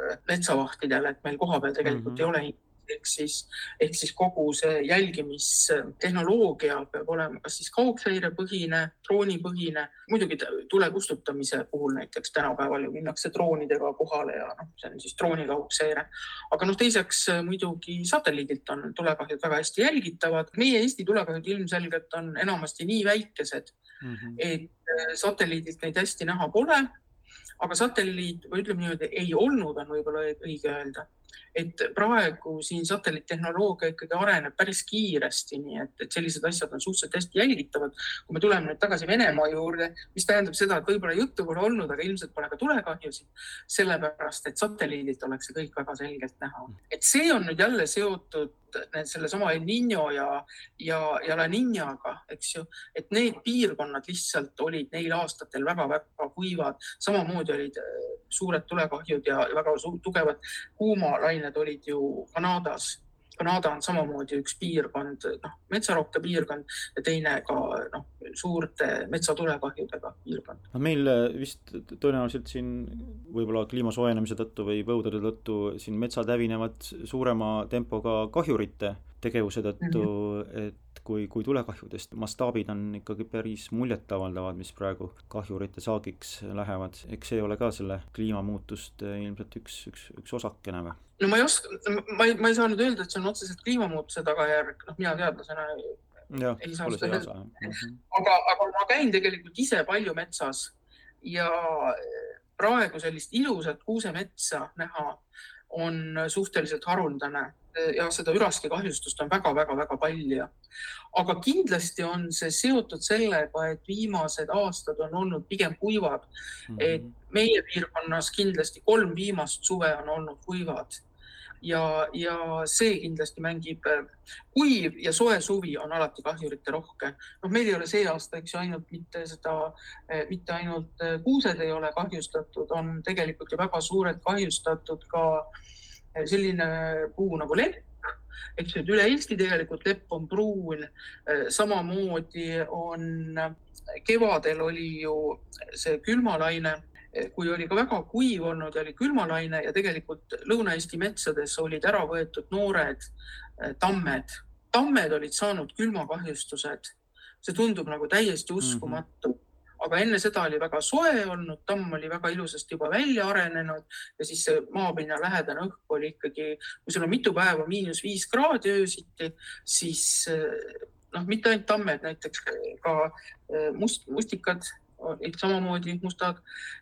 eh, metsavahtidel, et meil kohapeal tegelikult mm -hmm. ei ole ehk siis, ehk siis kogu see jälgimistehnoloogia peab olema kas siis kaugseirepõhine, droonipõhine, muidugi tule kustutamise puhul näiteks tänapäeval ju minnakse droonidega kohale ja noh, see on siis drooni kaugseire. aga noh, teiseks muidugi satelliidilt on tulekahjud väga hästi jälgitavad. meie Eesti tulekahjud ilmselgelt on enamasti nii väikesed mm, -hmm. et äh, satelliidilt neid hästi näha pole. aga satelliit või ütleme niimoodi, ei olnud, on võib-olla õige öelda et praegu siin satelliittehnoloogia ikkagi areneb päris kiiresti, nii et, et sellised asjad on suhteliselt hästi jälgitavad. kui me tuleme nüüd tagasi Venemaa juurde, mis tähendab seda, et võib-olla juttu pole olnud, aga ilmselt pole ka tulekahjusid, sellepärast et satelliidilt oleks see kõik väga selgelt näha. et see on nüüd jälle seotud sellesama El Niño ja, ja, ja La Niñaga, eks ju, et need piirkonnad lihtsalt olid neil aastatel väga-väga kuivad, samamoodi olid suured tulekahjud ja väga tugevad kuumalained olid ju Kanadas. Kanada on samamoodi üks piirkond, noh, metsarohke piirkond ja teine ka noh, suurte metsatulekahjudega piirkond. no meil vist tõenäoliselt siin võib-olla kliima soojenemise tõttu või põudade tõttu siin metsad hävinevad suurema tempoga kahjurite tegevuse tõttu mm, -hmm. et kui, kui tulekahjudest, mastaabid on ikkagi päris muljetavaldavad, mis praegu kahjurite saagiks lähevad, eks see ole ka selle kliimamuutuste ilmselt üks, üks, üks osakene või? no ma ei oska, ma ei, ma ei saa nüüd öelda, et see on otseselt kliimamuutuse tagajärg, noh, mina teadlasena ei saa seda öelda. aga, aga ma käin tegelikult ise palju metsas ja praegu sellist ilusat kuusemetsa näha on suhteliselt haruldane ja seda üraski kahjustust on väga-väga-väga palju. aga kindlasti on see seotud sellega, et viimased aastad on olnud pigem kuivad mm. -hmm. et meie piirkonnas kindlasti kolm viimast suve on olnud kuivad ja, ja see kindlasti mängib, kuiv ja soe suvi on alati kahjurite rohke. noh, meil ei ole see aasta, eks ju, ainult mitte seda, mitte ainult kuused ei ole kahjustatud, on tegelikult ju väga suurelt kahjustatud ka äh, selline puu nagu lepp, eks ju, et üle Eesti tegelikult lepp on pruun. samamoodi on, kevadel oli ju see külmalaine, kui oli ka väga kuiv olnud oli külmalaine ja tegelikult Lõuna-Eesti metsades olid ära võetud noored tammed. tammed olid saanud külmakahjustused. see tundub nagu täiesti uskumatu mm. -hmm aga enne seda oli väga soe olnud, tamm oli väga ilusasti juba välja arenenud ja siis see maapinna lähedane õhk oli ikkagi, kui sul on mitu päeva miinus viis kraadi öösiti, siis noh, mitte ainult tammed, näiteks ka eh, must, mustikad samamoodi mustad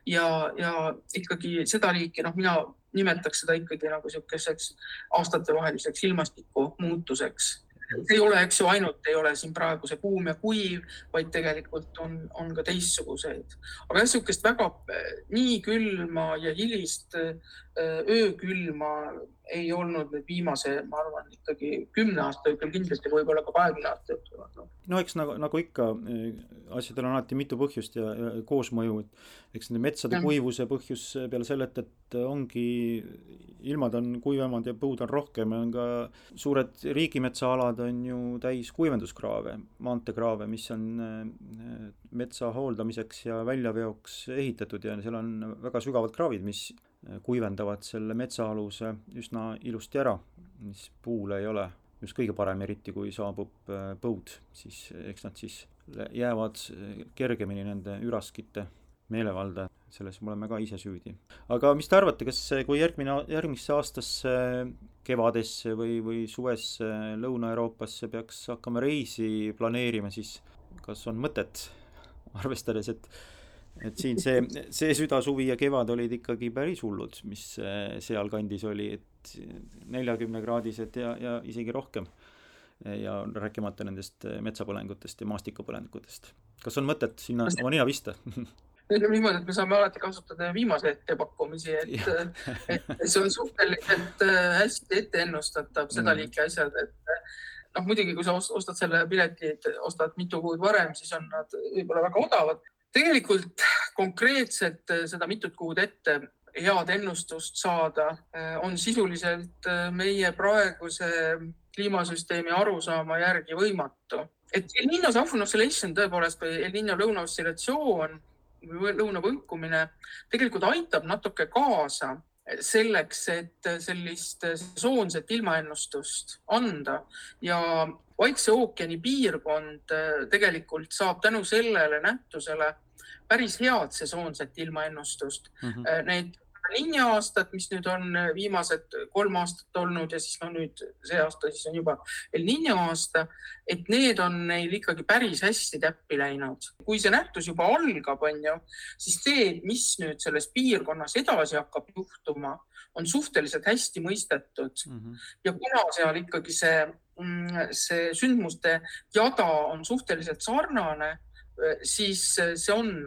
ja, ja ikkagi seda liiki, noh, mina nimetaks seda ikkagi nagu niisuguseks aastatevaheliseks ilmastiku muutuseks ei ole, eks ju, ainult ei ole siin praegu see kuum ja kuiv, vaid tegelikult on, on ka teistsuguseid. aga jah, niisugust väga nii külma ja hilist öökülma ei olnud nüüd viimase, ma arvan, ikkagi kümne aasta jooksul, kindlasti võib-olla ka kahekümne aasta jooksul olnud. no eks nagu, nagu ikka, eh, asjadel on alati mitu põhjust ja, ja koosmõju, et eks nende metsade ja. kuivuse põhjus peale selle, et, et ongi, ilmad on kuivemad ja põud on rohkem ja on ka suured riigimetsaalad on ju täis kuivenduskraave, maanteekraave, mis on eh, metsa hooldamiseks ja väljaveoks ehitatud ja seal on väga sügavad kraavid, mis kuivendavad selle metsaaluse üsna ilusti ära, mis puule ei ole just kõige parem, eriti kui saabub äh, põud, siis eks nad siis jäävad kergemini nende üraskite meelevalda, selles me oleme ka ise süüdi. aga mis te arvate, kas kui järgmine, järgmisse aastasse, kevadesse või, või suvesse Lõuna-Euroopasse peaks hakkama reisi planeerima, siis kas on mõtet, [laughs] arvestades, et et siin see, see süda, suvi ja kevad olid ikkagi päris hullud, mis äh, sealkandis oli, et neljakümnekraadised ja, ja isegi rohkem. ja rääkimata nendest äh, metsapõlengutest ja maastikupõlengutest. kas on mõtet sinna oma nina pista [laughs] ütleme niimoodi, et me saame alati kasutada viimase ettepakkumisi, et, [laughs] et see on suhteliselt äh, hästi ette ennustatav, seda mm. liiki asjad, et noh, muidugi, kui sa ostad selle pileti, ostad mitu kuud varem, siis on nad võib-olla väga odavad, tegelikult konkreetselt äh, seda mitut kuud ette head ennustust saada äh, on sisuliselt äh, meie praeguse kliimasüsteemi arusaama järgi võimatu. et El Niño Southern Oscillation tõepoolest või El Niño lõuna oscillatsioon või lõuna võnkumine tegelikult aitab natuke kaasa selleks, et sellist sesoonset ilmaennustust anda ja Vaikse ookeani piirkond äh, tegelikult saab tänu sellele nähtusele päris head sesoonset ilmaennustust mm. -hmm. Need linna aastad, mis nüüd on viimased kolm aastat olnud ja siis no nüüd see aasta siis on juba El Niño aasta, et need on neil ikkagi päris hästi täppi läinud. kui see nähtus juba algab, on ju, siis see, mis nüüd selles piirkonnas edasi hakkab juhtuma, on suhteliselt hästi mõistetud mm. -hmm. ja kuna seal ikkagi see, see sündmuste jada on suhteliselt sarnane, siis see on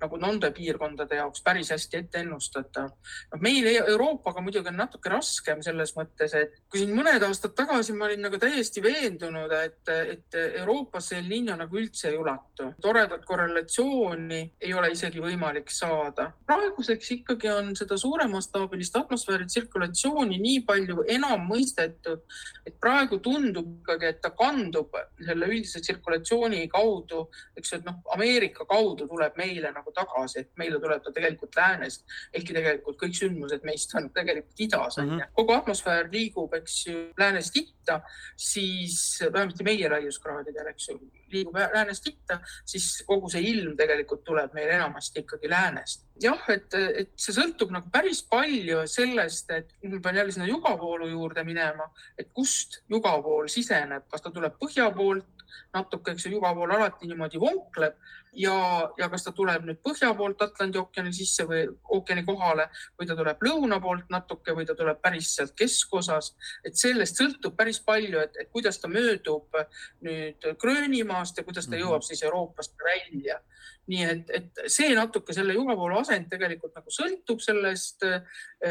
nagu nende piirkondade jaoks päris hästi ette ennustatav. noh, meil Euroopaga muidugi on natuke raskem selles mõttes, et kui siin mõned aastad tagasi ma olin nagu täiesti veendunud, et, et Euroopasse El Niño nagu üldse ei ulatu. toredat korrelatsiooni ei ole isegi võimalik saada. praeguseks ikkagi on seda suuremastaabilist atmosfääri tsirkulatsiooni nii palju enam mõistetud, et praegu tundub ikkagi, et ta kandub selle üldise tsirkulatsiooni kaudu, eks ju, et noh, Ameerika kaudu tuleb meile nagu tagasi, et meile tuleb ta tegelikult läänest, ehkki tegelikult kõik sündmused meist on tegelikult idas onju mm -hmm.. kogu atmosfäär liigub, eks ju, läänest itta, siis vähemasti meie raiuskraadidel, eks ju, liigub läänest itta, siis kogu see ilm tegelikult tuleb meil enamasti ikkagi läänest. jah, et, et see sõltub nagu päris palju sellest, et ma pean jälle sinna jugavoolu juurde minema, et kust jugavool siseneb, kas ta tuleb põhja poolt natuke, eks ju, juba pool alati niimoodi vonkleb ja, ja kas ta tuleb nüüd põhja poolt Atlandi ookeani sisse või ookeani kohale või ta tuleb lõuna poolt natuke või ta tuleb päris sealt keskosas. et sellest sõltub päris palju, et, et kuidas ta möödub nüüd Gröönimaast ja kuidas ta mhm. jõuab siis Euroopast välja. nii et, et see natuke selle juhavoolu asend tegelikult nagu sõltub sellest eh,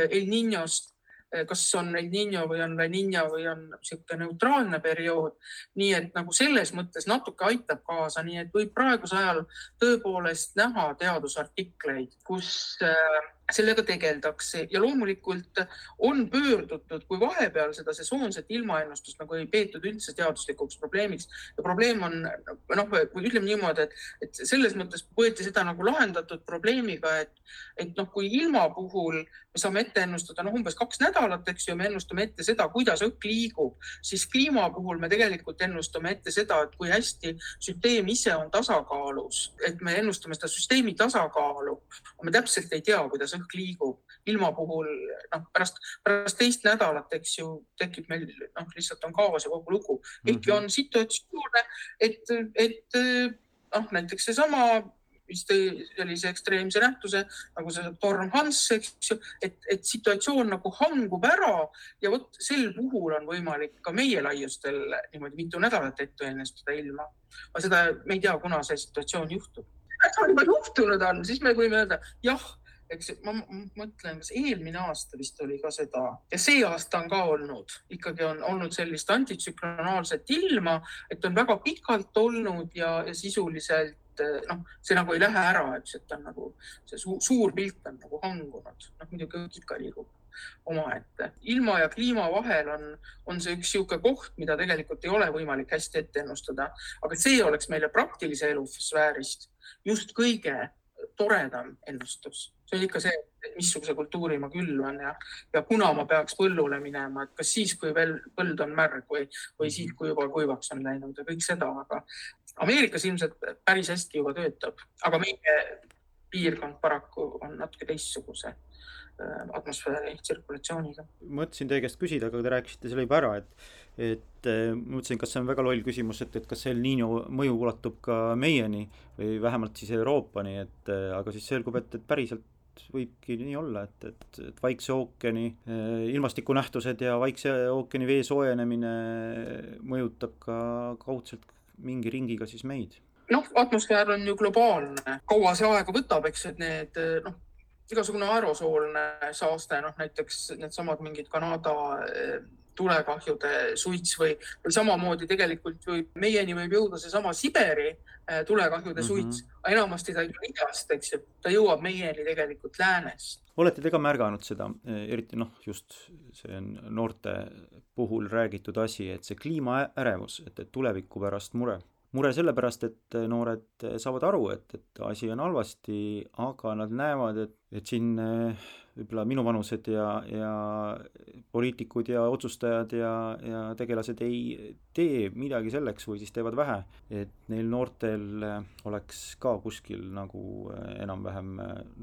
El Niñost kas on El Niño või on La Niña või on niisugune neutraalne periood. nii et nagu selles mõttes natuke aitab kaasa, nii et võib praegusel ajal tõepoolest näha teadusartikleid, kus äh, sellega tegeldakse. Ja loomulikult on pöördutud, kui vahepeal seda sesoonset ilmaennustust nagu ei peetud üldse teaduslikuks probleemiks. Ja probleem on noh, ütleme niimoodi, et, et selles mõttes võeti seda nagu lahendatud probleemiga, et, et noh, kui ilma puhul me saame ette ennustada noh, umbes kaks nädalat, eks ju, me ennustame ette seda, kuidas õhk liigub, siis kliima puhul me tegelikult ennustame ette seda, et kui hästi süsteem ise on tasakaalus, et me ennustame seda süsteemi tasakaalu, me täpselt ei tea, kuidas kuidas õhk liigub. ilma puhul noh, pärast, pärast teist nädalat, eks ju, tekib meil noh, lihtsalt on kaos ja kogu lugu. mm -hmm. on situatsioone, et, et noh, näiteks seesama mis tõi sellise ekstreemse nähtuse nagu see torm Hans, eks ju, et, et situatsioon nagu hangub ära ja vot sel puhul on võimalik ka meie laiustel niimoodi mitu nädalat ette ennustada ilma. aga seda me ei tea, kuna see situatsioon juhtub. kui juba juhtunud on, siis me võime öelda jah eks ma mõtlen, kas eelmine aasta vist oli ka seda. Ja see aasta on ka olnud, ikkagi on olnud sellist antitsüklonaalset ilma, et on väga pikalt olnud ja, ja sisuliselt noh, see nagu ei lähe ära, eks, et on nagu see su suur pilt on nagu hangunud, noh muidugi ikka liigub omaette. ilma ja kliima vahel on, on see üks niisugune koht, mida tegelikult ei ole võimalik hästi ette ennustada, aga see oleks meile praktilise elu sfäärist just kõige toredam ennustus. See on ikka see, missuguse kultuuri ma külvan ja, ja kuna ma peaks põllule minema, et kas siis, kui veel põld on märg või, või siis, kui juba kuivaks on läinud ja kõik seda, aga Ameerikas ilmselt päris hästi juba töötab, aga meie piirkond paraku on natuke teistsuguse atmosfääri tsirkulatsiooniga. mõtlesin teie käest küsida, aga te rääkisite selle juba ära, et, et äh, mõtlesin, kas see on väga loll küsimus, et, et kas El Niño mõju ulatub ka meieni või vähemalt siis Euroopani, et äh, aga siis selgub, et, et päriselt võibki nii olla, et, et, et Vaikse ookeani ilmastikunähtused ja Vaikse ookeani vee soojenemine mõjutab ka kaudselt mingi ringiga siis meid. noh, atmosfäär on ju globaalne, kaua see aega võtab, eks, et need noh, igasugune aerosoolne saaste, noh näiteks needsamad mingid Kanada eh, tulekahjude suits või, või samamoodi tegelikult võib, meieni võib jõuda seesama Siberi äh, tulekahjude mm -hmm. suits, enamasti ta ei tule idast, eks ju, ta jõuab meieni tegelikult läänest. olete te ka märganud seda, äh, eriti noh, just see on noorte puhul räägitud asi, et see kliimaärevus, et, et tuleviku pärast mure mure sellepärast, et noored saavad aru, et, et asi on halvasti, aga nad näevad, et, et siin äh, võib-olla minuvanused ja, ja poliitikud ja otsustajad ja, ja tegelased ei tee midagi selleks või siis teevad vähe, et neil noortel oleks ka kuskil nagu enam-vähem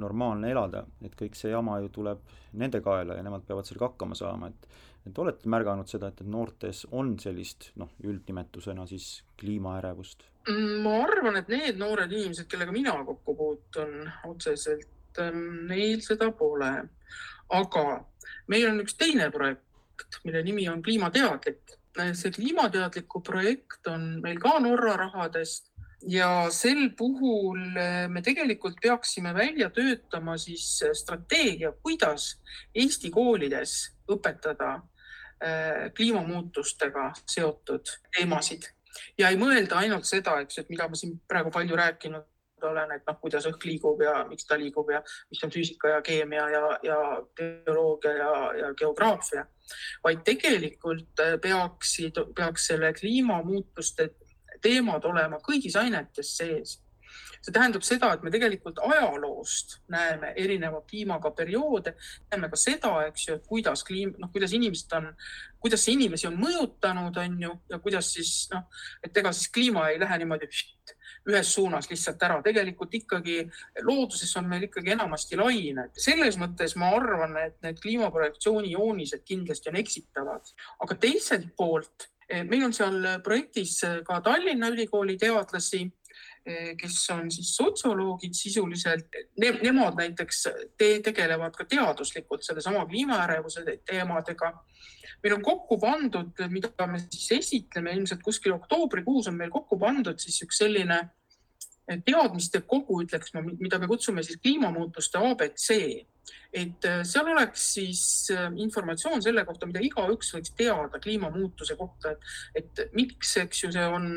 normaalne elada, et kõik see jama ju tuleb nende kaela ja nemad peavad sellega hakkama saama, et et olete märganud seda, et, et noortes on sellist noh, üldnimetusena siis kliimaärevust? ma arvan, et need noored inimesed, kellega mina kokku puutun otseselt, neil ähm, seda pole. aga meil on üks teine projekt, mille nimi on Kliimateadlik. see kliimateadliku projekt on meil ka Norra rahadest ja sel puhul äh, me tegelikult peaksime välja töötama siis strateegia, kuidas Eesti koolides õpetada äh, kliimamuutustega seotud teemasid. Ja ei mõelda ainult seda, eks, et mida ma siin praegu palju rääkinud olen, et noh, kuidas õhk liigub ja miks ta liigub ja mis on füüsika ja keemia ja, ja bioloogia ja, ja geograafia, vaid tegelikult peaksid, peaks selle kliimamuutuste teemad olema kõigis ainetes sees. See tähendab seda, et me tegelikult ajaloost näeme erineva kliimaga perioode, näeme ka seda, eks ju, et kuidas kliim, noh, kuidas inimesed on, kuidas see inimesi on mõjutanud, on ju, ja kuidas siis noh, et ega siis kliima ei lähe niimoodi ühes suunas lihtsalt ära, tegelikult ikkagi looduses on meil ikkagi enamasti lained. selles mõttes ma arvan, et need kliimaprojektsiooni joonised kindlasti on eksitavad, aga teiselt poolt meil on seal projektis ka Tallinna Ülikooli teadlasi, kes on siis sotsioloogid sisuliselt ne,. Nemad näiteks te, tegelevad ka teaduslikult sellesama kliimaärevuse teemadega. meil on kokku pandud, mida me siis esitleme, ilmselt kuskil oktoobrikuus on meil kokku pandud siis üks selline teadmiste kogu, ütleks ma, mida me kutsume siis kliimamuutuste abc et äh, seal oleks siis äh, informatsioon selle kohta, mida igaüks võiks teada kliimamuutuse kohta, et, et miks, eks ju, see on,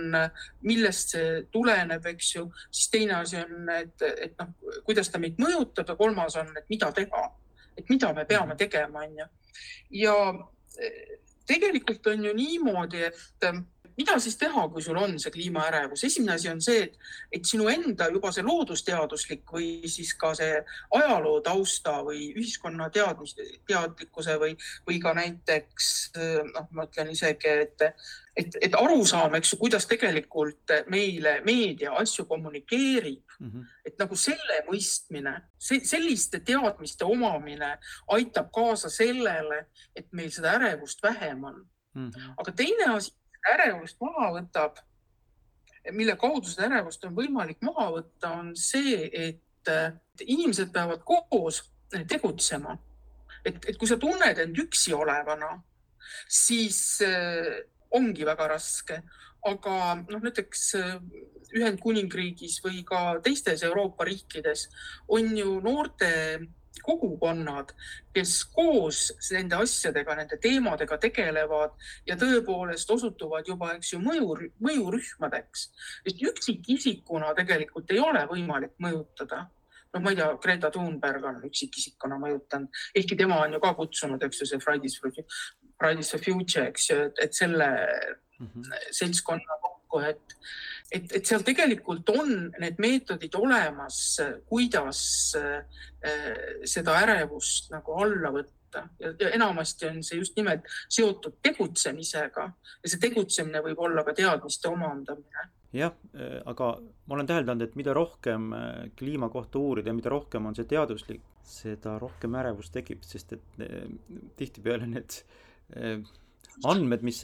millest see tuleneb, eks ju. siis teine asi on, et, et noh, kuidas ta meid mõjutab ja kolmas on, et mida teha, et mida me peame tegema, on ju. ja äh, tegelikult on ju niimoodi, et mida siis teha, kui sul on see kliimaärevus? esimene asi on see, et, et sinu enda juba see loodusteaduslik või siis ka see ajaloo tausta või ühiskonna teadmis, teadlikkuse või, või ka näiteks noh, ma ütlen isegi, et, et, et arusaam, eks ju, kuidas tegelikult meile meedia asju kommunikeerib mm, -hmm. et nagu selle mõistmine, selliste teadmiste omamine aitab kaasa sellele, et meil seda ärevust vähem on mm. -hmm. aga teine asi ärevust maha võtab, mille kaudu seda ärevust on võimalik maha võtta, on see, et inimesed peavad koos tegutsema. et, et kui sa tunned end üksi olevana, siis äh, ongi väga raske, aga noh, näiteks äh, Ühendkuningriigis või ka teistes Euroopa riikides on ju noorte kogukonnad, kes koos nende asjadega, nende teemadega tegelevad ja tõepoolest osutuvad juba, eks ju, mõju, mõjurühmadeks. sest üksikisikuna tegelikult ei ole võimalik mõjutada noh, ma ei tea, Greta Thunberg on üksikisikuna mõjutanud, ehkki tema on ju ka kutsunud, eks ju, see Fridays for, Fridays for Future, eks ju, et selle mm -hmm. seltskonna kokku, et et, et seal tegelikult on need meetodid olemas, kuidas äh, seda ärevust nagu alla võtta. Ja, ja enamasti on see just nimelt seotud tegutsemisega ja see tegutsemine võib olla ka teadmiste omandamine. Jah, äh, aga ma olen täheldanud, et mida rohkem äh, kliima kohta uurida ja mida rohkem on see teaduslik, seda rohkem ärevust tekib, sest et tihtipeale need andmed, mis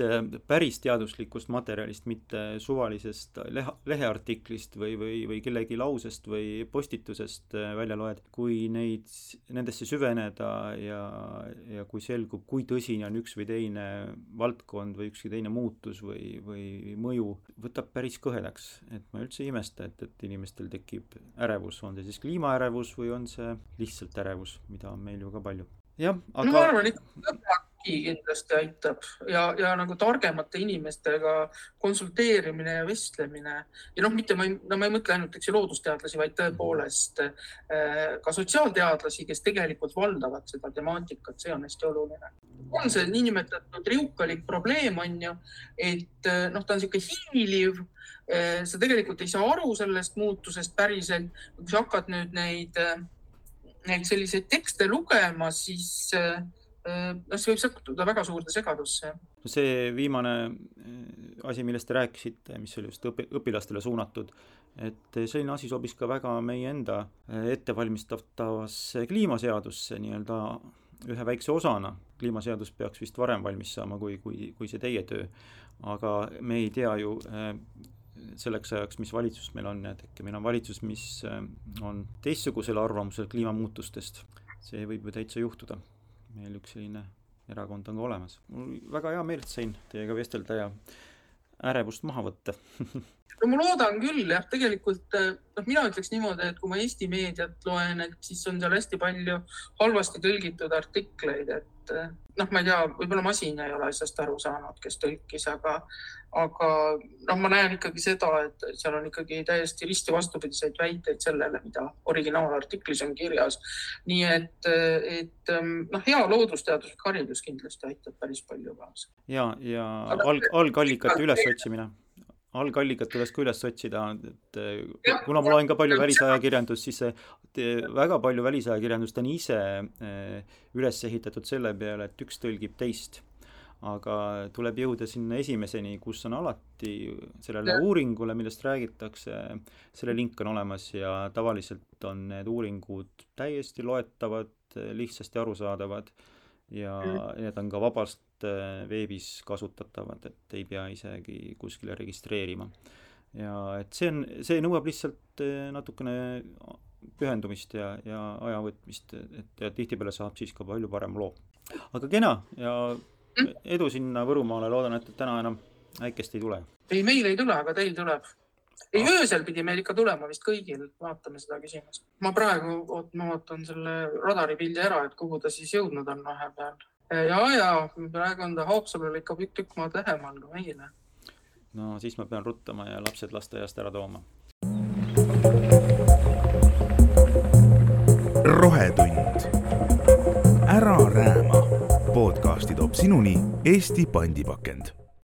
päris teaduslikust materjalist, mitte suvalisest lehe, leheartiklist või, või, või kellegi lausest või postitusest äh, välja loed, kui neid, nendesse süveneda ja, ja kui selgub, kui tõsine on üks või teine valdkond või ükski teine muutus või, või mõju, võtab päris kõhedaks. et ma üldse ei imesta, et, et inimestel tekib ärevus, on see siis kliimaärevus või on see lihtsalt ärevus, mida on meil ju ka palju. jah, aga. ma arvan ikka tugi kindlasti aitab ja, ja nagu targemate inimestega konsulteerimine ja vestlemine ja noh, mitte ma ei, no ma ei mõtle ainult, eks ju, loodusteadlasi, vaid tõepoolest äh, ka sotsiaalteadlasi, kes tegelikult valdavad seda temaatikat, see on hästi oluline. on see niinimetatud riukalik probleem, on ju, et äh, noh, ta on niisugune hiiliv äh,. sa tegelikult ei saa aru sellest muutusest päriselt. kui sa hakkad nüüd neid, neid selliseid tekste lugema, siis äh, noh, see võib sattuda väga suurde segadusse. no see viimane äh, asi, millest te rääkisite, mis oli just õpi-, õpilastele suunatud, et selline asi sobis ka väga meie enda äh, ettevalmistatavasse kliimaseadusse nii-öelda ühe väikse osana. kliimaseadus peaks vist varem valmis saama, kui, kui, kui see teie töö. aga me ei tea ju selleks ajaks, mis valitsus meil on, et äkki meil on valitsus, mis on teistsugusel arvamusel kliimamuutustest. see võib ju täitsa juhtuda meil üks selline erakond on ka olemas. mul väga hea meel, et sain teiega vestelda ja ärevust maha võtta [laughs] no ma loodan küll jah, tegelikult eh, noh, mina ütleks niimoodi, et kui ma Eesti meediat loen, et siis on seal hästi palju halvasti tõlgitud artikleid, et eh, noh, ma ei tea, võib-olla masin ei ole asjast aru saanud, kes tõlkis, aga, aga noh, ma näen ikkagi seda, et seal on ikkagi täiesti risti vastupidiseid väiteid sellele, mida originaalartiklis on kirjas. nii et, et noh, hea loodusteaduslik haridus kindlasti aitab päris palju kaasa. ja, ja alg, algallikate ülesotsimine algallikat tuleks ka üles otsida, et kuna ma loen ka palju välisajakirjandust, siis see väga palju välisajakirjandust on ise eh, üles ehitatud selle peale, et üks tõlgib teist. Aga tuleb jõuda sinna esimeseni, kus on alati sellele uuringule, millest räägitakse, selle link on olemas ja tavaliselt on need uuringud täiesti loetavad, lihtsasti arusaadavad ja mm. need on ka vabast äh, veebis kasutatavad, et ei pea isegi kuskile registreerima. ja et see on, see nõuab lihtsalt äh, natukene pühendumist ja, ja aja võtmist, et ja tihtipeale saab siis ka palju parema loo. aga kena ja edu sinna Võrumaale, loodan, et täna enam äikest ei tule. ei, meil ei tule, aga teil tuleb ei ah., öösel pidi meil ikka tulema vist kõigil, vaatame seda küsimust. ma praegu, oot, ma vaatan selle radaripildi ära, et kuhu ta siis jõudnud on vahepeal. Ja, ja praegu on ta Haapsalul ikka tükk maad lähemal kui meile. no siis ma pean ruttama ja lapsed lasteaiast ära tooma. rohetund. ära rääma. podcasti toob sinuni Eesti pandipakend